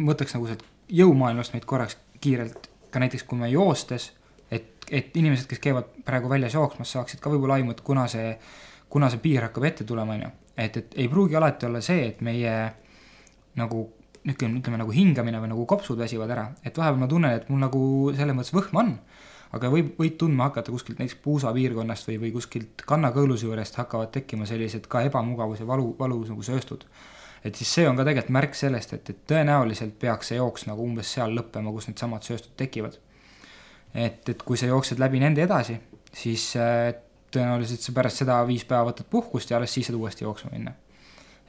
võtaks nagu sealt jõumaailmast meid korraks kiirelt ka näiteks, kui me joostes, et, et inimesed, kes käivad praegu väljas jooksmas, saaksid ka võib-olla aimu, et kuna see, kuna see piir hakkab ette tulema, on ju. et, et ei pruugi alati olla see, et meie nagu niisugune, ütleme nagu hingamine või nagu kopsud väsivad ära, et vahepeal ma tunnen, et mul nagu selles mõttes võhm on, aga võib, võid tundma hakata kuskilt näiteks puusa piirkonnast või, või kuskilt kannakõõluse juurest hakkavad tekkima sellised ka ebamugavus ja valu, valus nagu sööstud et siis see on ka tegelikult märk sellest, et, et tõenäoliselt peaks see jooks nagu umbes seal lõppema, kus needsamad sööstud tekivad. et, et kui sa jooksed läbi nende edasi, siis äh, tõenäoliselt sa pärast seda viis päeva võtad puhkust ja alles siis saad uuesti jooksma minna.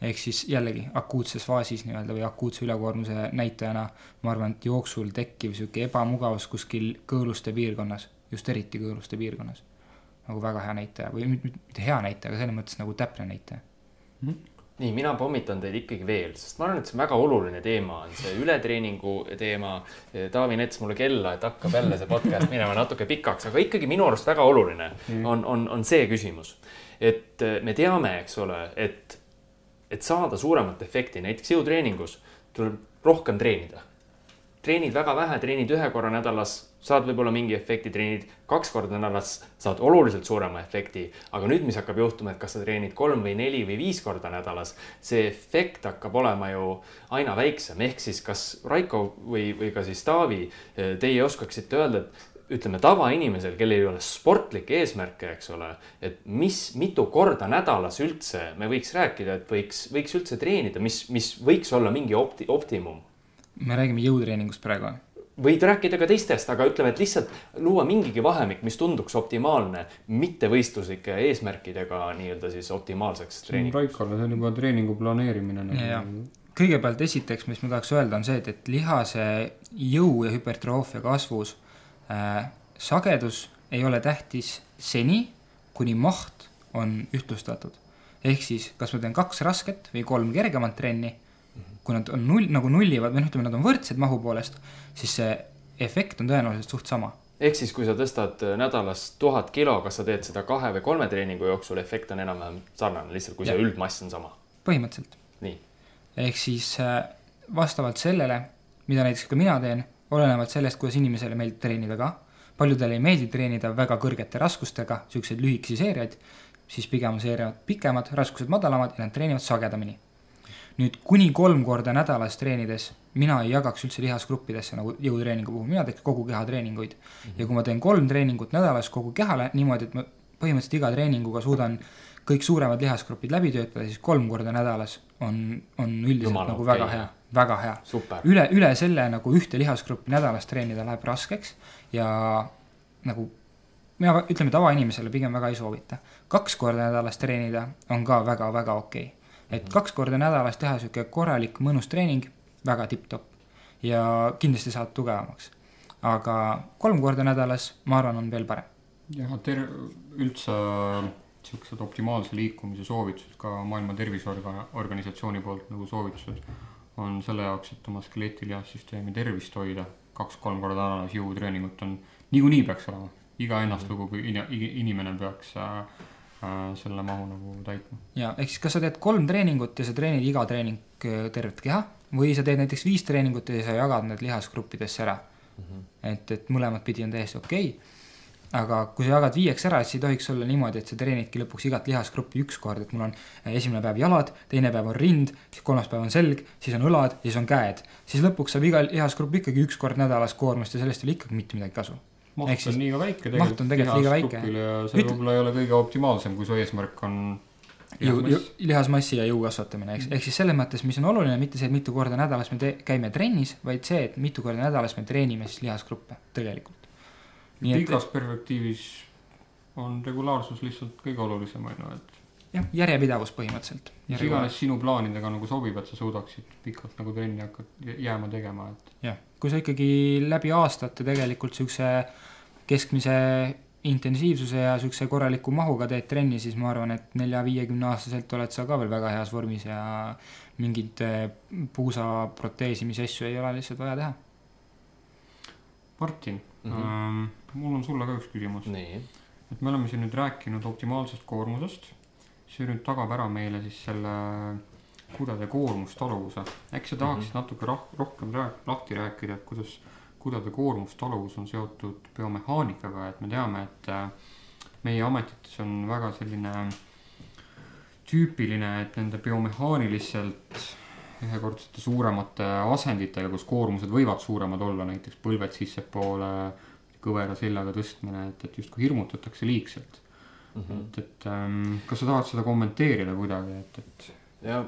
Ehk siis jällegi akuutses faasis nii-öelda või akuutse ülekoormuse näitajana ma arvan, et jooksul tekkiv niisugune ebamugavus kuskil kõõluste piirkonnas, just eriti kõõluste piirkonnas, nagu väga hea näitaja või mitte hea näitaja, aga selles mõttes nagu täpne näitaja. nii, mina pommitan teid ikkagi veel, sest ma arvan, et see on väga oluline teema, on see ületreeningu teema. Taavi näitas mulle kella, et hakkab jälle see podcast minema natuke pikaks, aga ikkagi minu arust väga oluline on, on, on see küsimus. et me teame, eks ole, et, et saada suuremat efekti, näiteks jõutreeningus tuleb rohkem treenida. treenid väga vähe, treenid ühe korra nädalas, saad võib-olla mingi efekti, treenid kaks korda nädalas, saad oluliselt suurema efekti. aga nüüd, mis hakkab juhtuma, et kas sa treenid kolm või neli või viis korda nädalas, see efekt hakkab olema ju aina väiksem, ehk siis kas Raiko või, või ka siis Taavi, teie oskaksite öelda, et ütleme tavainimesel, kellel ei ole sportlikke eesmärke, eks ole, et mis, mitu korda nädalas üldse me võiks rääkida, et võiks, võiks üldse treenida, mis, mis võiks olla mingi opti-, optimum me räägime jõutreeningust praegu. võid rääkida ka teistest, aga ütleme, et lihtsalt luua mingigi vahemik, mis tunduks optimaalne, mittevõistluslike eesmärkidega nii-öelda siis optimaalseks treeniks. Raikole, see on juba treeningu planeerimine nagu. kõigepealt esiteks, mis ma tahaks öelda, on see, et, et lihase jõu ja hüpertroofia kasvus sagedus ei ole tähtis seni, kuni maht on ühtlustatud. ehk siis, kas ma teen kaks rasket või kolm kergemat trenni, kui nad on null, nagu nullivad või noh, ütleme, nad on võrdsed mahu poolest, siis see efekt on tõenäoliselt suht sama. ehk siis, kui sa tõstad nädalas tuhat kilo, kas sa teed seda kahe või kolme treeningu jooksul, efekt on enam-vähem sarnane, lihtsalt kui see Jah. üldmass on sama. põhimõtteliselt. nii, ehk siis äh, vastavalt sellele, mida näiteks ka mina teen, olenevalt sellest, kuidas inimesele meeldib treenida ka, paljudele ei meeldi treenida väga kõrgete raskustega, niisuguseid lühikesi seeriaid, siis pigem on seeriad pikemad, raskused madalamad ja nad treenivad sagedamini. nüüd kuni kolm korda nädalas treenides mina ei jagaks üldse lihasgruppidesse nagu jõutreeningu puhul, mina teeks kogu keha treeninguid. ja kui ma teen kolm treeningut nädalas kogu kehale niimoodi, et ma põhimõtteliselt iga treeninguga suudan kõik suuremad lihasgrupid läbi töötada, siis kolm korda nädalas on, on üldiselt Jumala nagu okei. väga hea, väga hea. super. üle, üle selle nagu ühte lihasgruppi nädalas treenida läheb raskeks ja nagu mina ütleme tavainimesele pigem väga ei soovita. kaks korda nädalas treenida on ka väga-väga okei okay.. et kaks korda nädalas teha sihuke korralik mõnus treening, väga tipp-topp. ja kindlasti saad tugevamaks. aga kolm korda nädalas, ma arvan, on veel parem. jah, ter-, üldse niisugused optimaalse liikumise soovitused ka Maailma Terviseorganisatsiooni poolt nagu soovitused on selle jaoks, et oma skeletilihasssüsteemi tervist hoida. kaks-kolm korda nädalas jõutreeningut on, niikuinii peaks olema, iga ennastlugu inimene peaks äh, äh, selle mahu nagu täitma. ja ehk siis, kas sa teed kolm treeningut ja sa treenid iga treening äh, tervet keha või sa teed näiteks viis treeningut ja sa jagad need lihasgruppidesse ära mm. -hmm. et, et mõlemat pidi on täiesti okei okay aga kui sa jagad viieks ära, siis ei tohiks olla niimoodi, et sa treenidki lõpuks igat lihasgruppi üks kord, et mul on eh, esimene päev jalad, teine päev on rind, siis kolmas päev on selg, siis on õlad ja siis on käed. siis lõpuks saab iga lihasgrupp ikkagi üks kord nädalas koormust ja sellest ei ole ikkagi mitte midagi kasu. maht on liiga väike tegelikult. maht on tegelikult liiga väike. ja see Üt... võib-olla ei ole kõige optimaalsem, kui su eesmärk on jõu, lihasmassi ja jõu kasvatamine, eks, ehk siis selles mõttes, mis on oluline, mitte see, et mitu korda nädalas me käime trennis, vaid see, et mitu korda nädalas me treenime siis lihasgruppe tegelikult pikas et... perspektiivis on regulaarsus lihtsalt kõige olulisem, on ju, et. jah, järjepidevus põhimõtteliselt. mis iganes sinu plaanidega nagu sobib, et sa suudaksid pikalt nagu trenni hakkad jääma tegema, et. jah, kui sa ikkagi läbi aastate tegelikult siukse keskmise intensiivsuse ja siukse korraliku mahuga teed trenni, siis ma arvan, et nelja-viiekümne aastaselt oled sa ka veel väga heas vormis ja mingeid eh, puusa proteesimise asju ei ole lihtsalt vaja teha. Martin mm, -hmm. Mul on sulle ka üks küsimus. et me oleme siin nüüd rääkinud optimaalsest koormusest. see nüüd tagab ära meile siis selle kudede koormustaluvuse. äkki sa tahaksid mm -hmm. natuke roh rohkem rääk lahti rääkida, et kuidas kudede koormustaluvus on seotud biomehaanikaga, et me teame, et äh, meie ametites on väga selline tüüpiline, et nende biomehaaniliselt ühekordsete suuremate asenditega, kus koormused võivad suuremad olla, näiteks põlved sissepoole, kõvera seljaga tõstmine, et, et justkui hirmutatakse liigselt mm. -hmm. et, et ähm, kas sa tahad seda kommenteerida kuidagi, et, et? ja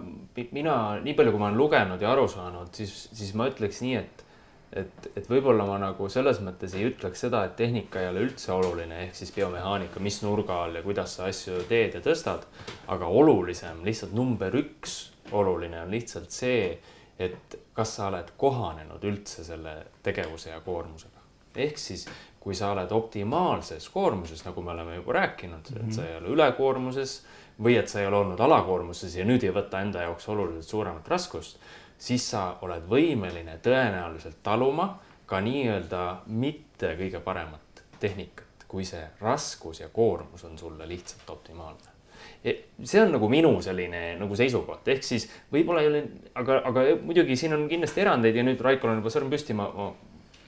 mina, nii palju, kui ma olen lugenud ja aru saanud, siis, siis ma ütleks nii, et et, et võib-olla ma nagu selles mõttes ei ütleks seda, et tehnika ei ole üldse oluline, ehk siis biomehaanika, mis nurga all ja kuidas sa asju teed ja tõstad. aga olulisem, lihtsalt number üks oluline on lihtsalt see, et kas sa oled kohanenud üldse selle tegevuse ja koormusega. ehk siis, kui sa oled optimaalses koormuses, nagu me oleme juba rääkinud mm, -hmm. et sa ei ole ülekoormuses või et sa ei ole olnud alakoormuses ja nüüd ei võta enda jaoks oluliselt suuremat raskust, siis sa oled võimeline tõenäoliselt taluma ka nii-öelda mitte kõige paremat tehnikat, kui see raskus ja koormus on sulle lihtsalt optimaalne see on nagu minu selline nagu seisukoht, ehk siis võib-olla ei ole, aga, aga muidugi siin on kindlasti erandeid ja nüüd Raikol on juba sõrm püsti, ma, ma.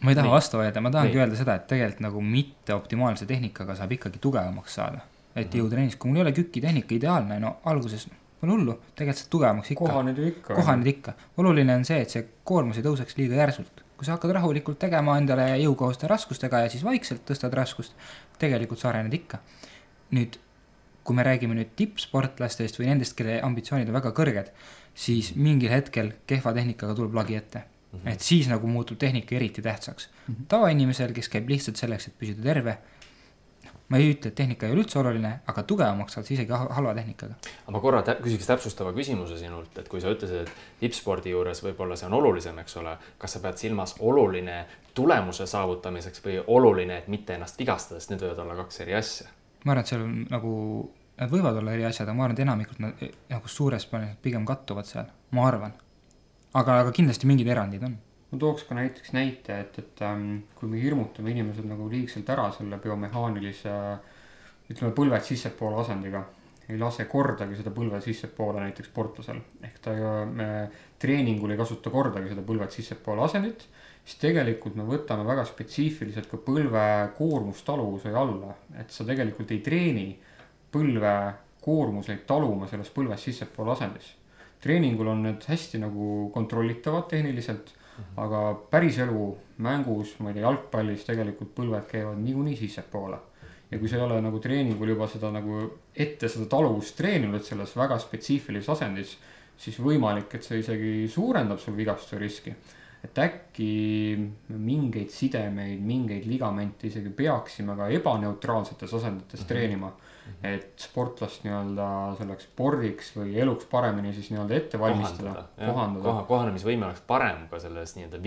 Ma ei taha vastu vaielda, ma tahangi öelda seda, et tegelikult nagu mitte optimaalse tehnikaga saab ikkagi tugevamaks saada. et -hmm. jõutrennis, kui mul ei ole kükitehnika ideaalne, no alguses pole hullu, tegelikult saad tugevamaks ikka. kohaned ju ikka. kohaned ikka, oluline on see, et see koormus ei tõuseks liiga järsult kui sa hakkad rahulikult tegema endale jõukohaste raskustega ja siis vaikselt tõstad raskust, tegelikult sa arened ikka. nüüd kui me räägime nüüd tippsportlastest või nendest, kelle ambitsioonid on väga kõrged, siis mingil hetkel kehva tehnikaga tuleb lagi ette mm. -hmm. et siis nagu muutub tehnika eriti tähtsaks mm -hmm.. tavainimesel, kes käib lihtsalt selleks, et püsida terve, ma ei ütle, et tehnika ei ole üldse oluline, aga tugevamaks saad sa isegi halva tehnikaga. aga ma korra tä küsiks täpsustava küsimuse sinult, et kui sa ütlesid, et tippspordi juures võib-olla see on olulisem, eks ole, kas sa pead silmas oluline tulemuse saavutamiseks või oluline, et mitte ennast vigastada, sest need võivad olla kaks eri asja? ma arvan, et seal on nagu Nad võivad olla eri asjad, aga ma arvan, et enamikult nad nagu suures plaanis pigem kattuvad seal, ma arvan. Aga, aga kindlasti mingid erandid on. ma tooks ka näiteks näite, et, et ähm, kui me hirmutame inimesed nagu liigselt ära selle biomehaanilise ütleme, põlved sissepoole asendiga, ei lase kordagi seda põlve sissepoole näiteks sportlasel. ehk ta ju, me treeningul ei kasuta kordagi seda põlved sissepoole asendit, siis tegelikult me võtame väga spetsiifiliselt ka põlve koormustaluvuse alla, et sa tegelikult ei treeni põlve koormuseid taluma selles põlves sissepoole asendis. Treeningul on need hästi nagu kontrollitavad tehniliselt mm, -hmm. aga päriselu mängus, ma ei tea, jalgpallis tegelikult põlved käivad niikuinii sissepoole. ja kui sa ei ole nagu treeningul juba seda nagu ette seda taluvust treeninud selles väga spetsiifilises asendis, siis võimalik, et see isegi suurendab sul vigastuse riski et äkki mingeid sidemeid, mingeid ligamente isegi peaksime ka ebaneutraalsetes asendites mm -hmm. treenima et sportlast nii-öelda selleks spordiks või eluks paremini siis nii-öelda ette valmistada, kohandada. koha, kohanemisvõime oleks parem ka selles nii-öelda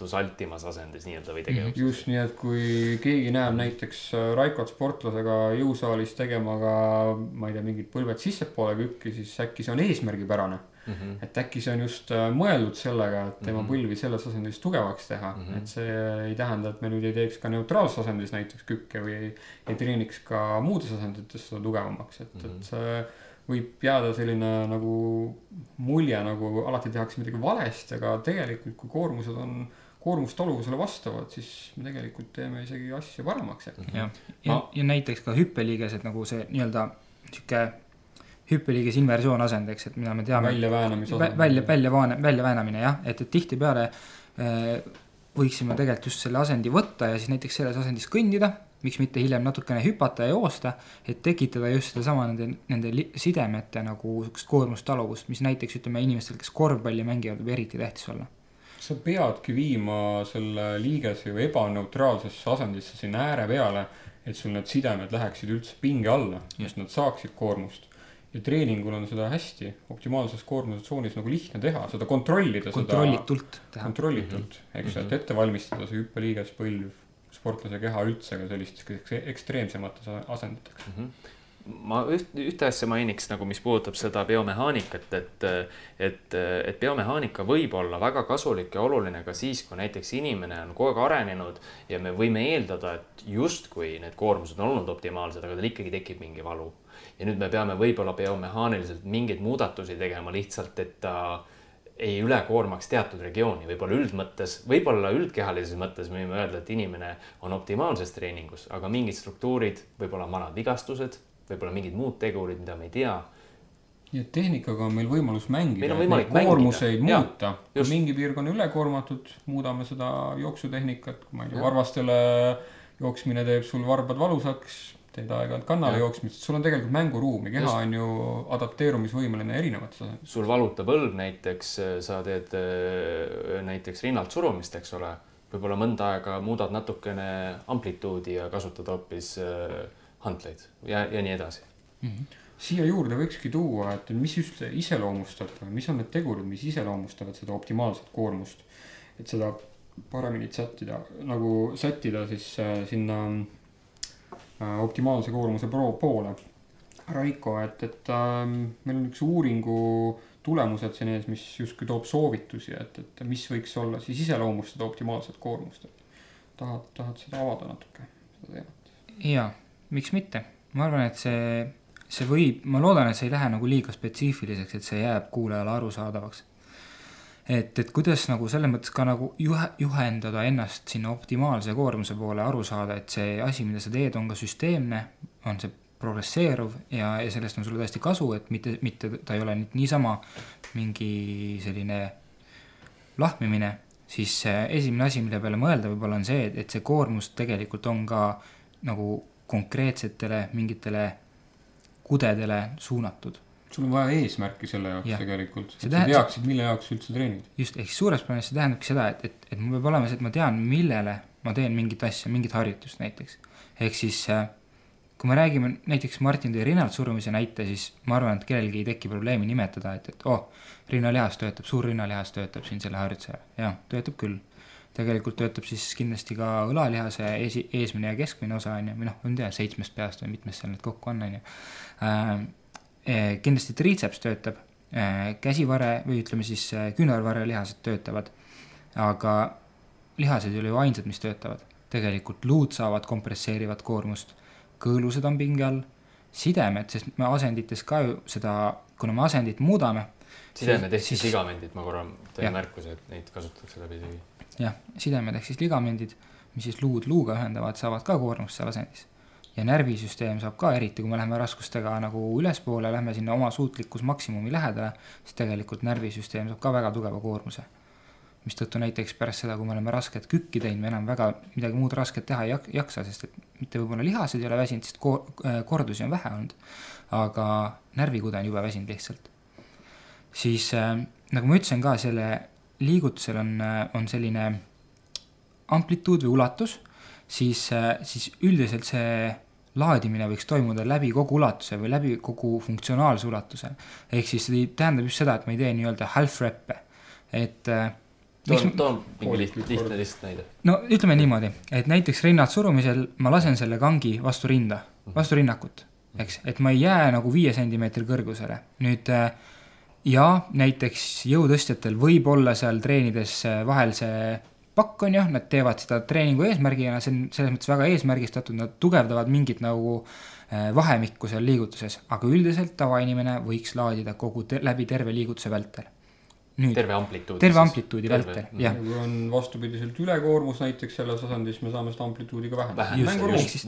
vigastusaltimas asendis nii-öelda või tegevuses. just nii, et kui keegi näeb näiteks äh, Raikot sportlasega jõusaalis tegema ka, ma ei tea, mingid põlved sissepoole kükki, siis äkki see on eesmärgipärane mm. -hmm. et äkki see on just äh, mõeldud sellega, et tema mm -hmm. põlvi selles asendis tugevaks teha mm, -hmm. et see ei tähenda, et me nüüd ei teeks ka neutraalses asendis näiteks kükke või ei, ei treeniks ka muudes asendites seda tugevamaks, et mm, -hmm. et see võib jääda selline nagu mulje, nagu alati tehakse midagi valesti, aga tegelikult, kui koormused on koormust taluvusele vastavad, siis me tegelikult teeme isegi asju paremaks äkki. jah, ja, ja, ja näiteks ka hüppeliigesed nagu see nii-öelda sihuke hüppeliiges inversioon asendeks, et mida me teame. väljaväänamise asend. välja, väljavaane, väljaväänamine jah, et, et tihtipeale äh, võiksime tegelikult just selle asendi võtta ja siis näiteks selles asendis kõndida, miks mitte hiljem natukene hüpata ja joosta, et tekitada just sedasama nende, nende sidemete nagu sihukest koormustaluvust, mis näiteks ütleme inimestel, kes korvpalli mängivad, võib eriti tähtis olla sa peadki viima selle liigese ju ebaneutraalsesse asendisse sinna ääre peale, et sul need sidemed läheksid üldse pinge alla, just nad saaksid koormust ja treeningul on seda hästi optimaalses koormustsoonis nagu lihtne teha, seda kontrollida. kontrollitult teha. kontrollitult mm, -hmm. eks ju, et ette valmistada see hüppeliiges põlv sportlase keha üldse ka sellisteks ekstreemsemateks asenditeks mm. -hmm ma üht, ühte asja mainiks nagu, mis puudutab seda biomehaanikat, et, et, et biomehaanika võib olla väga kasulik ja oluline ka siis, kui näiteks inimene on kogu aeg arenenud ja me võime eeldada, et justkui need koormused on olnud optimaalsed, aga tal ikkagi tekib mingi valu. ja nüüd me peame võib-olla biomehaaniliselt mingeid muudatusi tegema lihtsalt, et ta ei ülekoormaks teatud regiooni, võib-olla üldmõttes, võib-olla üldkehalises mõttes me võime öelda, et inimene on optimaalses treeningus, aga mingid struktuurid, võib-olla vanad vigastused võib-olla mingid muud tegurid, mida me ei tea. nii et tehnikaga on meil võimalus mängida. meil on võimalik koormuseid muuta. kui mingi piirkond on ülekoormatud, muudame seda jooksutehnikat, ma ei tea, varvastele jooksmine teeb sul varbad valusaks, teed aeg-ajalt kannale jooksmist, sul on tegelikult mänguruumi, keha Just. on ju adapteerumisvõimeline erinevates asendites. sul valutab õlg näiteks, sa teed äh, näiteks rinnalt surumist, eks ole, võib-olla mõnda aega muudad natukene amplituudi ja kasutad hoopis äh, hantleid ja, ja nii edasi mm. -hmm. siia juurde võikski tuua, et mis just iseloomustab, mis on need tegurid, mis iseloomustavad seda optimaalset koormust. et seda paremini sättida, nagu sättida siis äh, sinna äh, optimaalse koormuse poole. Raiko, et, et äh, meil on üks uuringu tulemused siin ees, mis justkui toob soovitusi, et, et mis võiks olla siis iseloomustada optimaalset koormust, et tahad, tahad seda avada natuke, seda teemat? jaa miks mitte, ma arvan, et see, see võib, ma loodan, et see ei lähe nagu liiga spetsiifiliseks, et see jääb kuulajale arusaadavaks. et, et kuidas nagu selles mõttes ka nagu juhe, juhendada ennast sinna optimaalse koormuse poole, aru saada, et see asi, mida sa teed, on ka süsteemne, on see progresseeruv ja, ja sellest on sulle tõesti kasu, et mitte, mitte ta ei ole nüüd niisama mingi selline lahmimine, siis esimene asi, mille peale mõelda võib-olla on see, et, et see koormus tegelikult on ka nagu konkreetsetele mingitele kudedele suunatud. sul on vaja eesmärki selle jaoks ja. tegelikult, et sa teaksid, mille jaoks sa üldse treenid. just, ehk suures plaanis see tähendabki seda, et, et, et mul peab olema see, et ma tean, millele ma teen mingit asja, mingit harjutust näiteks. ehk siis äh, kui me räägime näiteks Martin tõi rinnalt surumise näite, siis ma arvan, et kellelgi ei teki probleemi nimetada, et, et oh, rinnalihas töötab, suur rinnalihas töötab siin selle harjutuse ajal. jah, töötab küll tegelikult töötab siis kindlasti ka õlalihase esi, eesmine ja keskmine osa, on ju, või noh, on tea, seitsmest peast või mitmest seal need kokku on, on ju. Äh, eh, kindlasti triitseps töötab, äh, käsivare või ütleme siis äh, küünarvarre lihased töötavad, aga lihased ei ole ju ainsad, mis töötavad. tegelikult luud saavad kompresseerivat koormust, kõõlused on pinge all, sidemed, sest me asendites ka ju seda, kuna me asendit muudame. sidemed ehk siis ligamendid, ma korra teen märkuse, et neid kasutatakse läbi isegi jah, sidemed ehk siis ligamendid, mis siis luud luuga ühendavad, saavad ka koormust seal asendis. ja närvisüsteem saab ka, eriti kui me läheme raskustega nagu ülespoole, lähme sinna oma suutlikkus maksimumi lähedale, siis tegelikult närvisüsteem saab ka väga tugeva koormuse. mistõttu näiteks pärast seda, kui me oleme rasket kükki teinud, me enam väga midagi muud rasket teha ei jaksa, sest et mitte võib-olla lihased ei ole väsinud, sest ko-, kordusi on vähe olnud, aga närvikude on jube väsinud lihtsalt. siis äh, nagu ma ütlesin ka, selle liigutusel on, on selline amplituud või ulatus, siis, siis üldiselt see laadimine võiks toimuda läbi kogu ulatuse või läbi kogu funktsionaalse ulatuse. ehk siis see tähendab just seda, et ma ei tee nii-öelda half rep'e, et äh, toon toon mingi Poolik liht-, lihtne lihtsalt näide. no ütleme niimoodi, et näiteks rinnalt surumisel ma lasen selle kangi vastu rinda, vastu rinnakut, eks, et ma ei jää nagu viie sentimeetri kõrgusele. nüüd äh, ja näiteks jõutõstjatel võib olla seal treenides äh, vahel see pakk on ju, nad teevad seda treeningu eesmärgina, see on selles mõttes väga eesmärgistatud, nad tugevdavad mingit nagu äh, vahemikku seal liigutuses, aga üldiselt tavainimene võiks laadida kogu te läbi terve liigutuse vältel. nüüd terve amplituudi. terve amplituudi vältel, jah. ja kui on vastupidiselt ülekoormus näiteks selles asendis, me saame seda amplituudi ka vähendada. ehk. siis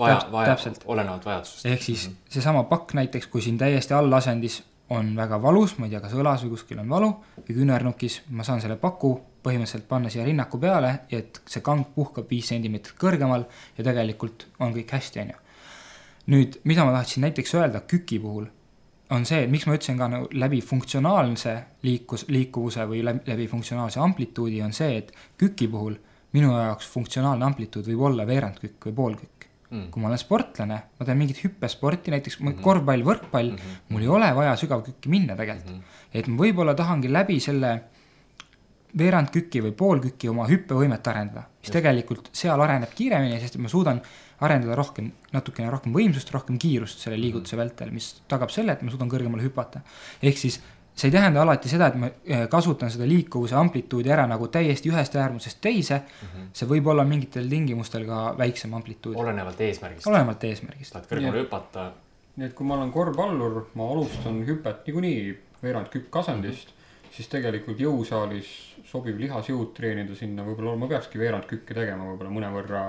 olenevalt vajadusest. ehk siis seesama pakk näiteks, kui siin täiesti allasendis on väga valus, ma ei tea, kas õlas või kuskil on valu või küünarnukis, ma saan selle paku põhimõtteliselt panna siia rinnaku peale et see kang puhkab viis sentimeetrit kõrgemal ja tegelikult on kõik hästi, on ju. nüüd, mida ma tahtsin näiteks öelda küki puhul, on see, miks ma ütlesin ka nagu läbi funktsionaalse liikus, liikuvuse või läbi, läbi funktsionaalse amplituudi on see, et küki puhul minu jaoks funktsionaalne amplituud võib olla veerandkükk või poolkükk Mm. kui ma olen sportlane, ma teen mingit hüppesporti, näiteks mm -hmm. korvpall, võrkpall mm, -hmm. mul ei ole vaja sügavkükki minna tegelikult mm. -hmm. et ma võib-olla tahangi läbi selle veerandküki või poolküki oma hüppevõimet arendada, mis Just. tegelikult seal areneb kiiremini, sest et ma suudan arendada rohkem, natukene rohkem võimsust, rohkem kiirust selle liigutuse vältel, mis tagab selle, et ma suudan kõrgemale hüpata. ehk siis see ei tähenda alati seda, et ma eh, kasutan seda liikuvuse amplituudi ära nagu täiesti ühest äärmusest teise, see võib olla mingitel tingimustel ka väiksem amplituud, olenevalt eesmärgist. olenevalt eesmärgist. tahad kõrgemale hüpata, nii et kui ma olen korvpallur, ma alustan hüpet niikuinii veerand kükk asendist mm. -hmm. siis tegelikult jõusaalis sobiv lihasjõud treenida sinna, võib-olla ma peakski veerand kükki tegema võib-olla mõnevõrra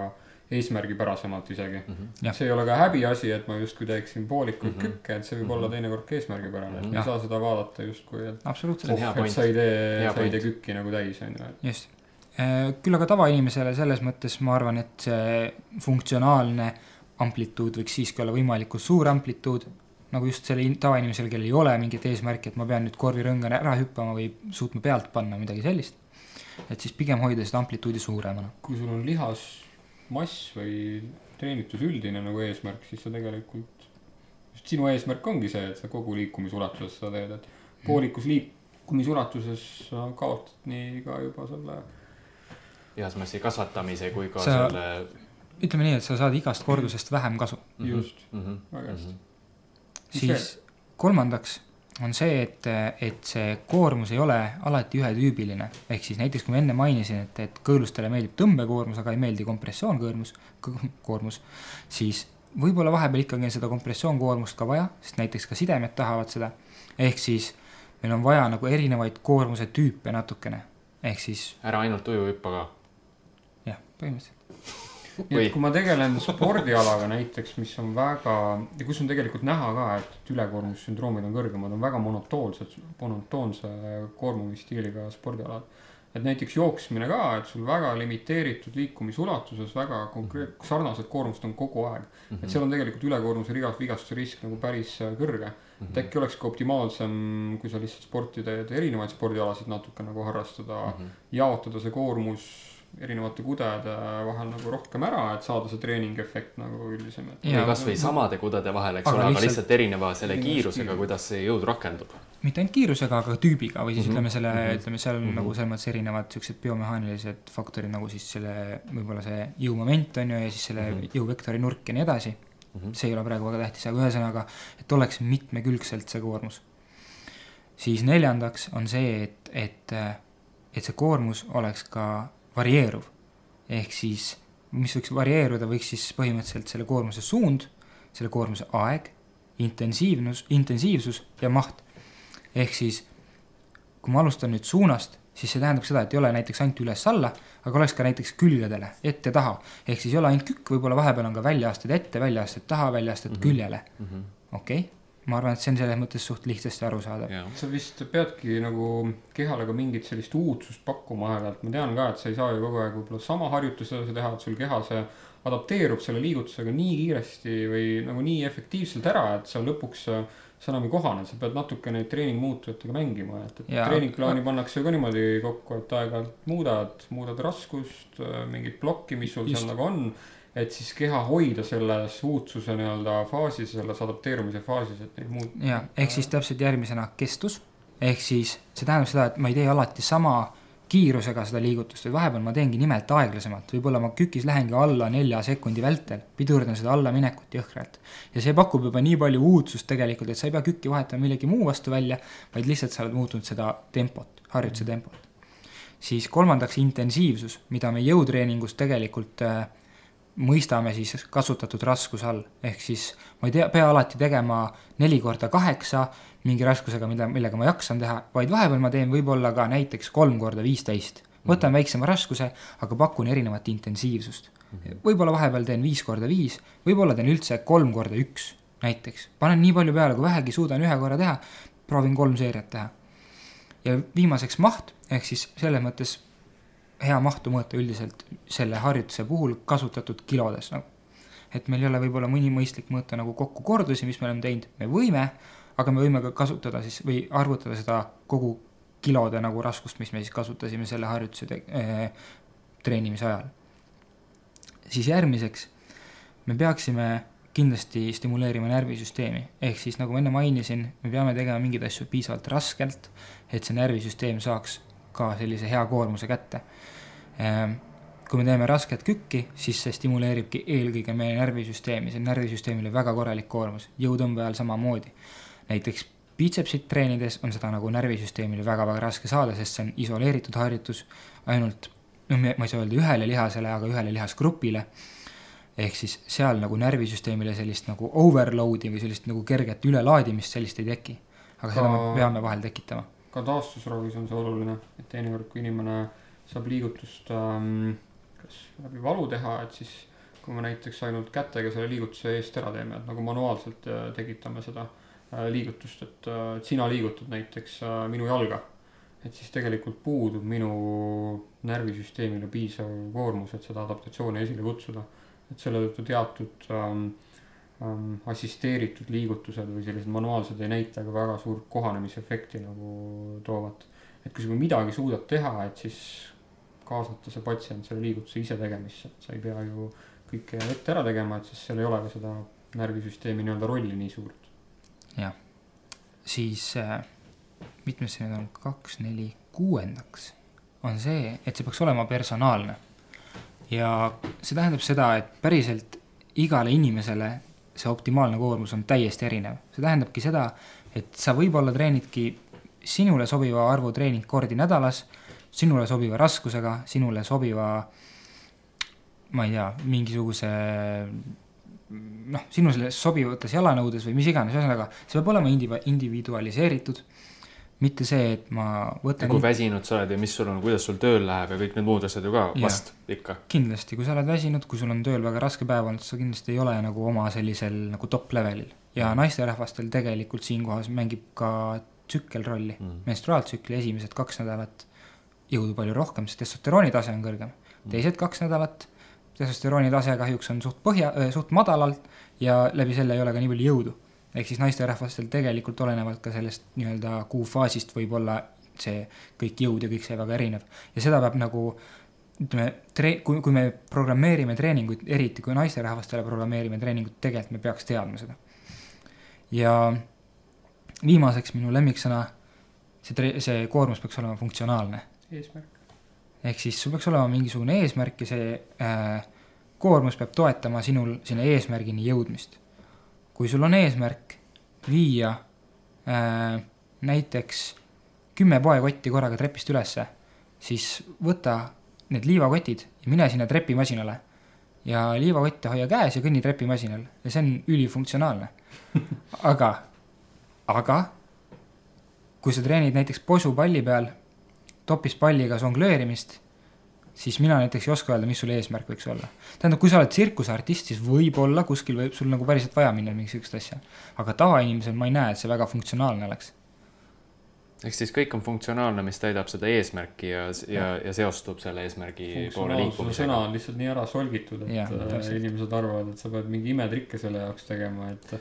eesmärgipärasemalt isegi mm. Mhm. -hmm. see ei ole ka häbiasi, et ma justkui teeksin poolikuid mm Mhm. -hmm. kükke, et see võib olla teinekord ka eesmärgipärane, et Mhm. me ei saa seda vaadata justkui, et absoluutselt oh, et sa ei tee sa ei tee kükki nagu täis, on ju, et just. küll aga tavainimesele selles mõttes ma arvan, et see funktsionaalne amplituud võiks siiski olla võimalikult suur amplituud, nagu just selle in- tavainimesel, kellel ei ole mingit eesmärki, et ma pean nüüd korvirõnga ära hüppama või suutma pealt panna, midagi sellist. et siis pigem hoida seda amplituudi suuremana. kui sul on lihasmass või treenitus üldine nagu eesmärk, siis sa tegelikult, just sinu eesmärk ongi see, et sa kogu liikumisulatuses seda teed, et poolikus liikumisulatuses sa kaotad nii ka juba selle lihasmassi kasvatamise kui ka Sa- selle ütleme nii, et sa saad igast kordusest vähem kasu. Mhm. just, Mhm. väga hästi. Mis siis kolmandaks on see, et, et see koormus ei ole alati ühetüübiline. ehk siis näiteks, kui ma enne mainisin, et, et kõõlustele meeldib tõmbekoormus, aga ei meeldi kompressioonkoormus, koormus, siis võib-olla vahepeal ikkagi on seda kompressioonkoormust ka vaja, sest näiteks ka sidemed tahavad seda. ehk siis meil on vaja nagu erinevaid koormuse tüüpe natukene, ehk siis ära ainult ujuvhüppa ka. jah, põhimõtteliselt. Nii et kui ma tegelen spordialaga näiteks, mis on väga ja kus on tegelikult näha ka, et ülekoormussündroomid on kõrgemad, on väga monotoonsed, monotoonse koormumisstiiliga spordialad. et näiteks jooksmine ka, et sul väga limiteeritud liikumisulatuses väga konkreet-, sarnaset koormust on kogu aeg. Mhm. et seal on tegelikult ülekoormuse riga-, vigastuse risk nagu päris äh, kõrge. et äkki olekski optimaalsem, kui sa lihtsalt sporti teed, erinevaid spordialasid natuke nagu harrastada Mhm. jaotada see koormus erinevate kudede vahel nagu rohkem ära, et saada see treeningefekt nagu üldisem, et või kasvõi samade kudede vahel, eks ole, aga lihtsalt- lihtsalt erineva selle kiirusega, kiirus. kuidas see jõud rakendub. mitte ainult kiirusega, aga tüübiga või siis mm -hmm. ütleme selle mm. -hmm. ütleme seal mm. -hmm. nagu selles mõttes erinevad siuksed biomehaanilised faktorid nagu siis selle, võib-olla see jõumoment on ju ja siis selle mm. -hmm. jõuvektori nurk ja nii edasi. Mhm. see ei ole praegu väga tähtis, aga ühesõnaga, et oleks mitmekülgselt see koormus. siis neljandaks on see, et, et, et see koormus oleks ka varieeruv. ehk siis, mis võiks varieeruda, võiks siis põhimõtteliselt selle koormuse suund, selle koormuse aeg, intensiivnus, intensiivsus ja maht. ehk siis, kui ma alustan nüüd suunast, siis see tähendab seda, et ei ole näiteks ainult üles-alla, aga oleks ka näiteks külgedele, ette-taha. ehk siis ei ole ainult kükk, võib-olla vahepeal on ka väljaasted ette, väljaasted taha, väljaasted mm. -hmm. küljele, Mhm. okei okay?. Ma arvan, et see on selles mõttes suht lihtsasti arusaadav. sa vist peadki nagu kehale ka mingit sellist uudsust pakkuma aeg-ajalt, ma tean ka, et sa ei saa ju kogu aeg võib-olla sama harjutust edasi teha, et sul keha see adapteerub selle liigutusega nii kiiresti või nagu nii efektiivselt ära, et sa lõpuks äh, sa enam ei kohane, sa pead natuke neid treeningmuutujatega mängima, et, et Jaa. treeningplaani pannakse ju ka niimoodi kokku, et aeg-ajalt muudad, muudad raskust, mingit plokki, mis sul Just. seal nagu on. Et siis keha hoida selles uudsuse nii-öelda faasis, selles adapteerumise faasis, et neid muud. ja ehk siis täpselt järgmisena kestus, ehk siis see tähendab seda, et ma ei tee alati sama kiirusega seda liigutust, vaid vahepeal ma teengi nimelt aeglasemalt, võib-olla ma kükis lähengi alla nelja sekundi vältel, pidurdan seda allaminekut jõhkralt. ja see pakub juba nii palju uudsust tegelikult, et sa ei pea kükki vahetama millegi muu vastu välja, vaid lihtsalt sa oled muutnud seda tempot, harjutuse tempot. siis kolmandaks intensiivsus, mida me jõutreeningus tegelikult äh, mõistame siis kasutatud raskuse all, ehk siis ma ei tea, pea alati tegema neli korda kaheksa mingi raskusega, mida, millega ma jaksan teha, vaid vahepeal ma teen võib-olla ka näiteks kolm korda viisteist. võtan väiksema raskuse, aga pakun erinevat intensiivsust. võib-olla vahepeal teen viis korda viis, võib-olla teen üldse kolm korda üks näiteks. panen nii palju peale, kui vähegi suudan ühe korra teha, proovin kolm seeriat teha. ja viimaseks maht, ehk siis selles mõttes hea mahtu mõõta üldiselt selle harjutuse puhul kasutatud kilodes nagu. et meil ei ole võib-olla mõni mõistlik mõõta nagu kokku kordusi, mis me oleme teinud, me võime, aga me võime ka kasutada siis või arvutada seda kogu kilode nagu raskust, mis me siis kasutasime selle harjutuse äh, treenimise ajal. siis järgmiseks me peaksime kindlasti stimuleerima närvisüsteemi, ehk siis nagu ma enne mainisin, me peame tegema mingeid asju piisavalt raskelt, et see närvisüsteem saaks ka sellise hea koormuse kätte. kui me teeme rasket kükki, siis see stimuleeribki eelkõige meie närvisüsteemi, see on närvisüsteemile väga korralik koormus, jõutõmbe ajal samamoodi. näiteks biitsepsit treenides on seda nagu närvisüsteemile väga-väga raske saada, sest see on isoleeritud harjutus ainult, noh, ma ei saa öelda ühele lihasele, aga ühele lihasgrupile ehk siis seal nagu närvisüsteemile sellist nagu overload'i või sellist nagu kerget ülelaadimist, sellist ei teki. aga seda me Ka- peame vahel tekitama. Ka taastusroovis on see oluline, et teinekord, kui inimene saab liigutust ähm, kas läbi valu teha, et siis kui me näiteks ainult kätega selle liigutuse eest ära teeme, et nagu manuaalselt äh, tekitame seda äh, liigutust, et äh, et sina liigutad näiteks minu jalga, et siis tegelikult puudub minu närvisüsteemile piisav koormus, et seda adaptatsiooni esile kutsuda. et selle tõttu teatud ähm, ähm, assisteeritud liigutused või sellised manuaalsed ei näita ka väga suurt kohanemisefekti nagu toovad. et kui sa midagi suudad teha, et siis kaasata see patsient selle liigutuse ise tegemisse, et sa ei pea ju kõike ette ära tegema, et siis seal ei ole ka seda närvisüsteemi nii-öelda rolli nii suurt. siis äh, mitmes see nüüd on, kaks, neli, kuuendaks on see, et see peaks olema personaalne. ja see tähendab seda, et päriselt igale inimesele see optimaalne koormus on täiesti erinev. see tähendabki seda, et sa võib-olla treenidki sinule sobiva arvu treeningkordi nädalas, sinule sobiva raskusega, sinule sobiva ma ei tea, mingisuguse noh, sinule sobivates jalanõudes või mis iganes, ühesõnaga see peab olema indiv-, individualiseeritud, mitte see, et ma võtan kui väsinud sa oled ja mis sul on, kuidas sul tööl läheb ja kõik need muud asjad ju ka Jaa. vast ikka. kindlasti, kui sa oled väsinud, kui sul on tööl väga raske päev olnud, sa kindlasti ei ole nagu oma sellisel nagu top levelil. ja naisterahvastel tegelikult siinkohas mängib ka tsükkel rolli Mm. mm.. menstruaaltsükli esimesed kaks nädalat jõudu palju rohkem, sest testosterooni tase on kõrgem. teised kaks nädalat testosterooni tase kahjuks on suht põhja, suht madalalt ja läbi selle ei ole ka nii palju jõudu. Ehk siis naisterahvastel tegelikult olenevalt ka sellest nii-öelda kuufaasist võib olla see kõik jõud ja kõik see väga erinev. ja seda peab nagu ütleme, tre-, kui, kui me programmeerime treeninguid, eriti kui naisterahvastele programmeerime treeningut, tegelikult me peaks teadma seda. ja viimaseks minu lemmiksõna, see tre-, see koormus peaks olema funktsionaalne. eesmärk. ehk siis sul peaks olema mingisugune eesmärk ja see äh, koormus peab toetama sinul sinna eesmärgini jõudmist. Kui sul on eesmärk viia äh, näiteks kümme poekotti korraga trepist ülesse, siis võta need liivakotid ja mine sinna trepimasinale ja liivakotte hoia käes ja kõnni trepimasinal ja see on ülifunktsionaalne. [laughs] aga, aga kui sa treenid näiteks posupalli peal topis palliga žongleerimist, siis mina näiteks ei oska öelda, mis sul eesmärk võiks olla. tähendab, kui sa oled tsirkuseartist, siis võib-olla kuskil võib sul nagu päriselt vaja minna mingi sihukest asja. aga tavainimesel ma ei näe, et see väga funktsionaalne oleks. ehk siis kõik on funktsionaalne, mis täidab seda eesmärki ja, ja, ja seostub selle eesmärgi poole funktsionaalsuse sõna liikumisega. on lihtsalt nii ära solgitud, et Jah, äh, inimesed arvavad, et sa pead mingi imetrikke selle jaoks tegema, et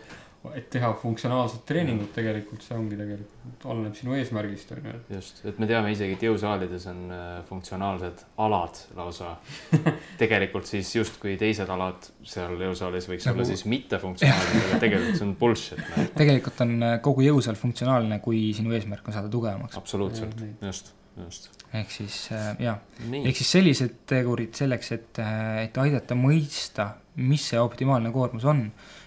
et teha funktsionaalset treeningut tegelikult, see ongi tegelikult, oleneb sinu eesmärgist, on ju. just, et me teame isegi, et jõusaalides on äh, funktsionaalsed alad lausa. [laughs] tegelikult siis justkui teised alad seal jõusaalis võiks nagu... olla siis mittefunktsionaalsed, aga tegelikult see on bullshit. Noh. tegelikult on äh, kogu jõusaal funktsionaalne, kui sinu eesmärk on saada tugevamaks. absoluutselt, just just. ehk siis äh, jah, ehk siis sellised tegurid selleks, et, et aidata mõista, mis see optimaalne koormus on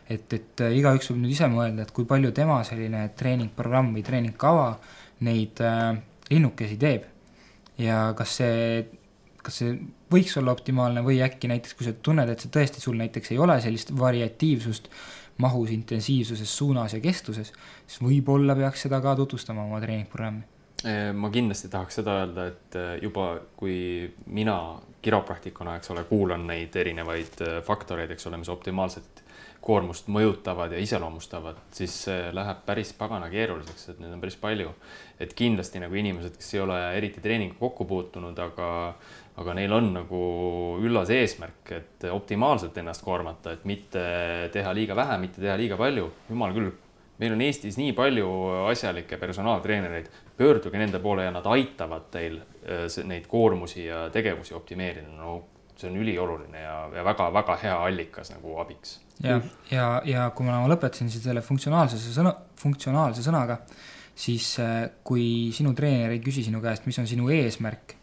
et, et äh, igaüks võib nüüd ise mõelda, et kui palju tema selline treeningprogramm või treeningkava neid äh, linnukesi teeb. ja kas see, kas see võiks olla optimaalne või äkki näiteks, kui sa tunned, et see tõesti sul näiteks ei ole sellist variatiivsust mahus, intensiivsuses, suunas ja kestuses, siis võib-olla peaks seda ka tutvustama oma treeningprogrammi ma kindlasti tahaks seda öelda, et äh, juba kui mina kiropraktikuna, eks ole, kuulan neid erinevaid äh, faktoreid, eks ole, mis optimaalset koormust mõjutavad ja iseloomustavad, siis see läheb päris pagana keeruliseks, et neid on päris palju. et kindlasti nagu inimesed, kes ei ole eriti treeninguga kokku puutunud, aga, aga neil on nagu üllas eesmärk, et optimaalselt ennast koormata, et mitte teha liiga vähe, mitte teha liiga palju. jumal küll, meil on Eestis nii palju asjalikke personaaltreenereid, pöörduge nende poole ja nad aitavad teil äh, neid koormusi ja tegevusi optimeerida. no see on ülioluline ja, ja väga-väga hea allikas nagu abiks. ja, ja, ja kui ma lõpetasin siis selle funktsionaalsuse sõna, funktsionaalse sõnaga, siis äh, kui sinu treener ei küsi sinu käest, mis on sinu eesmärk,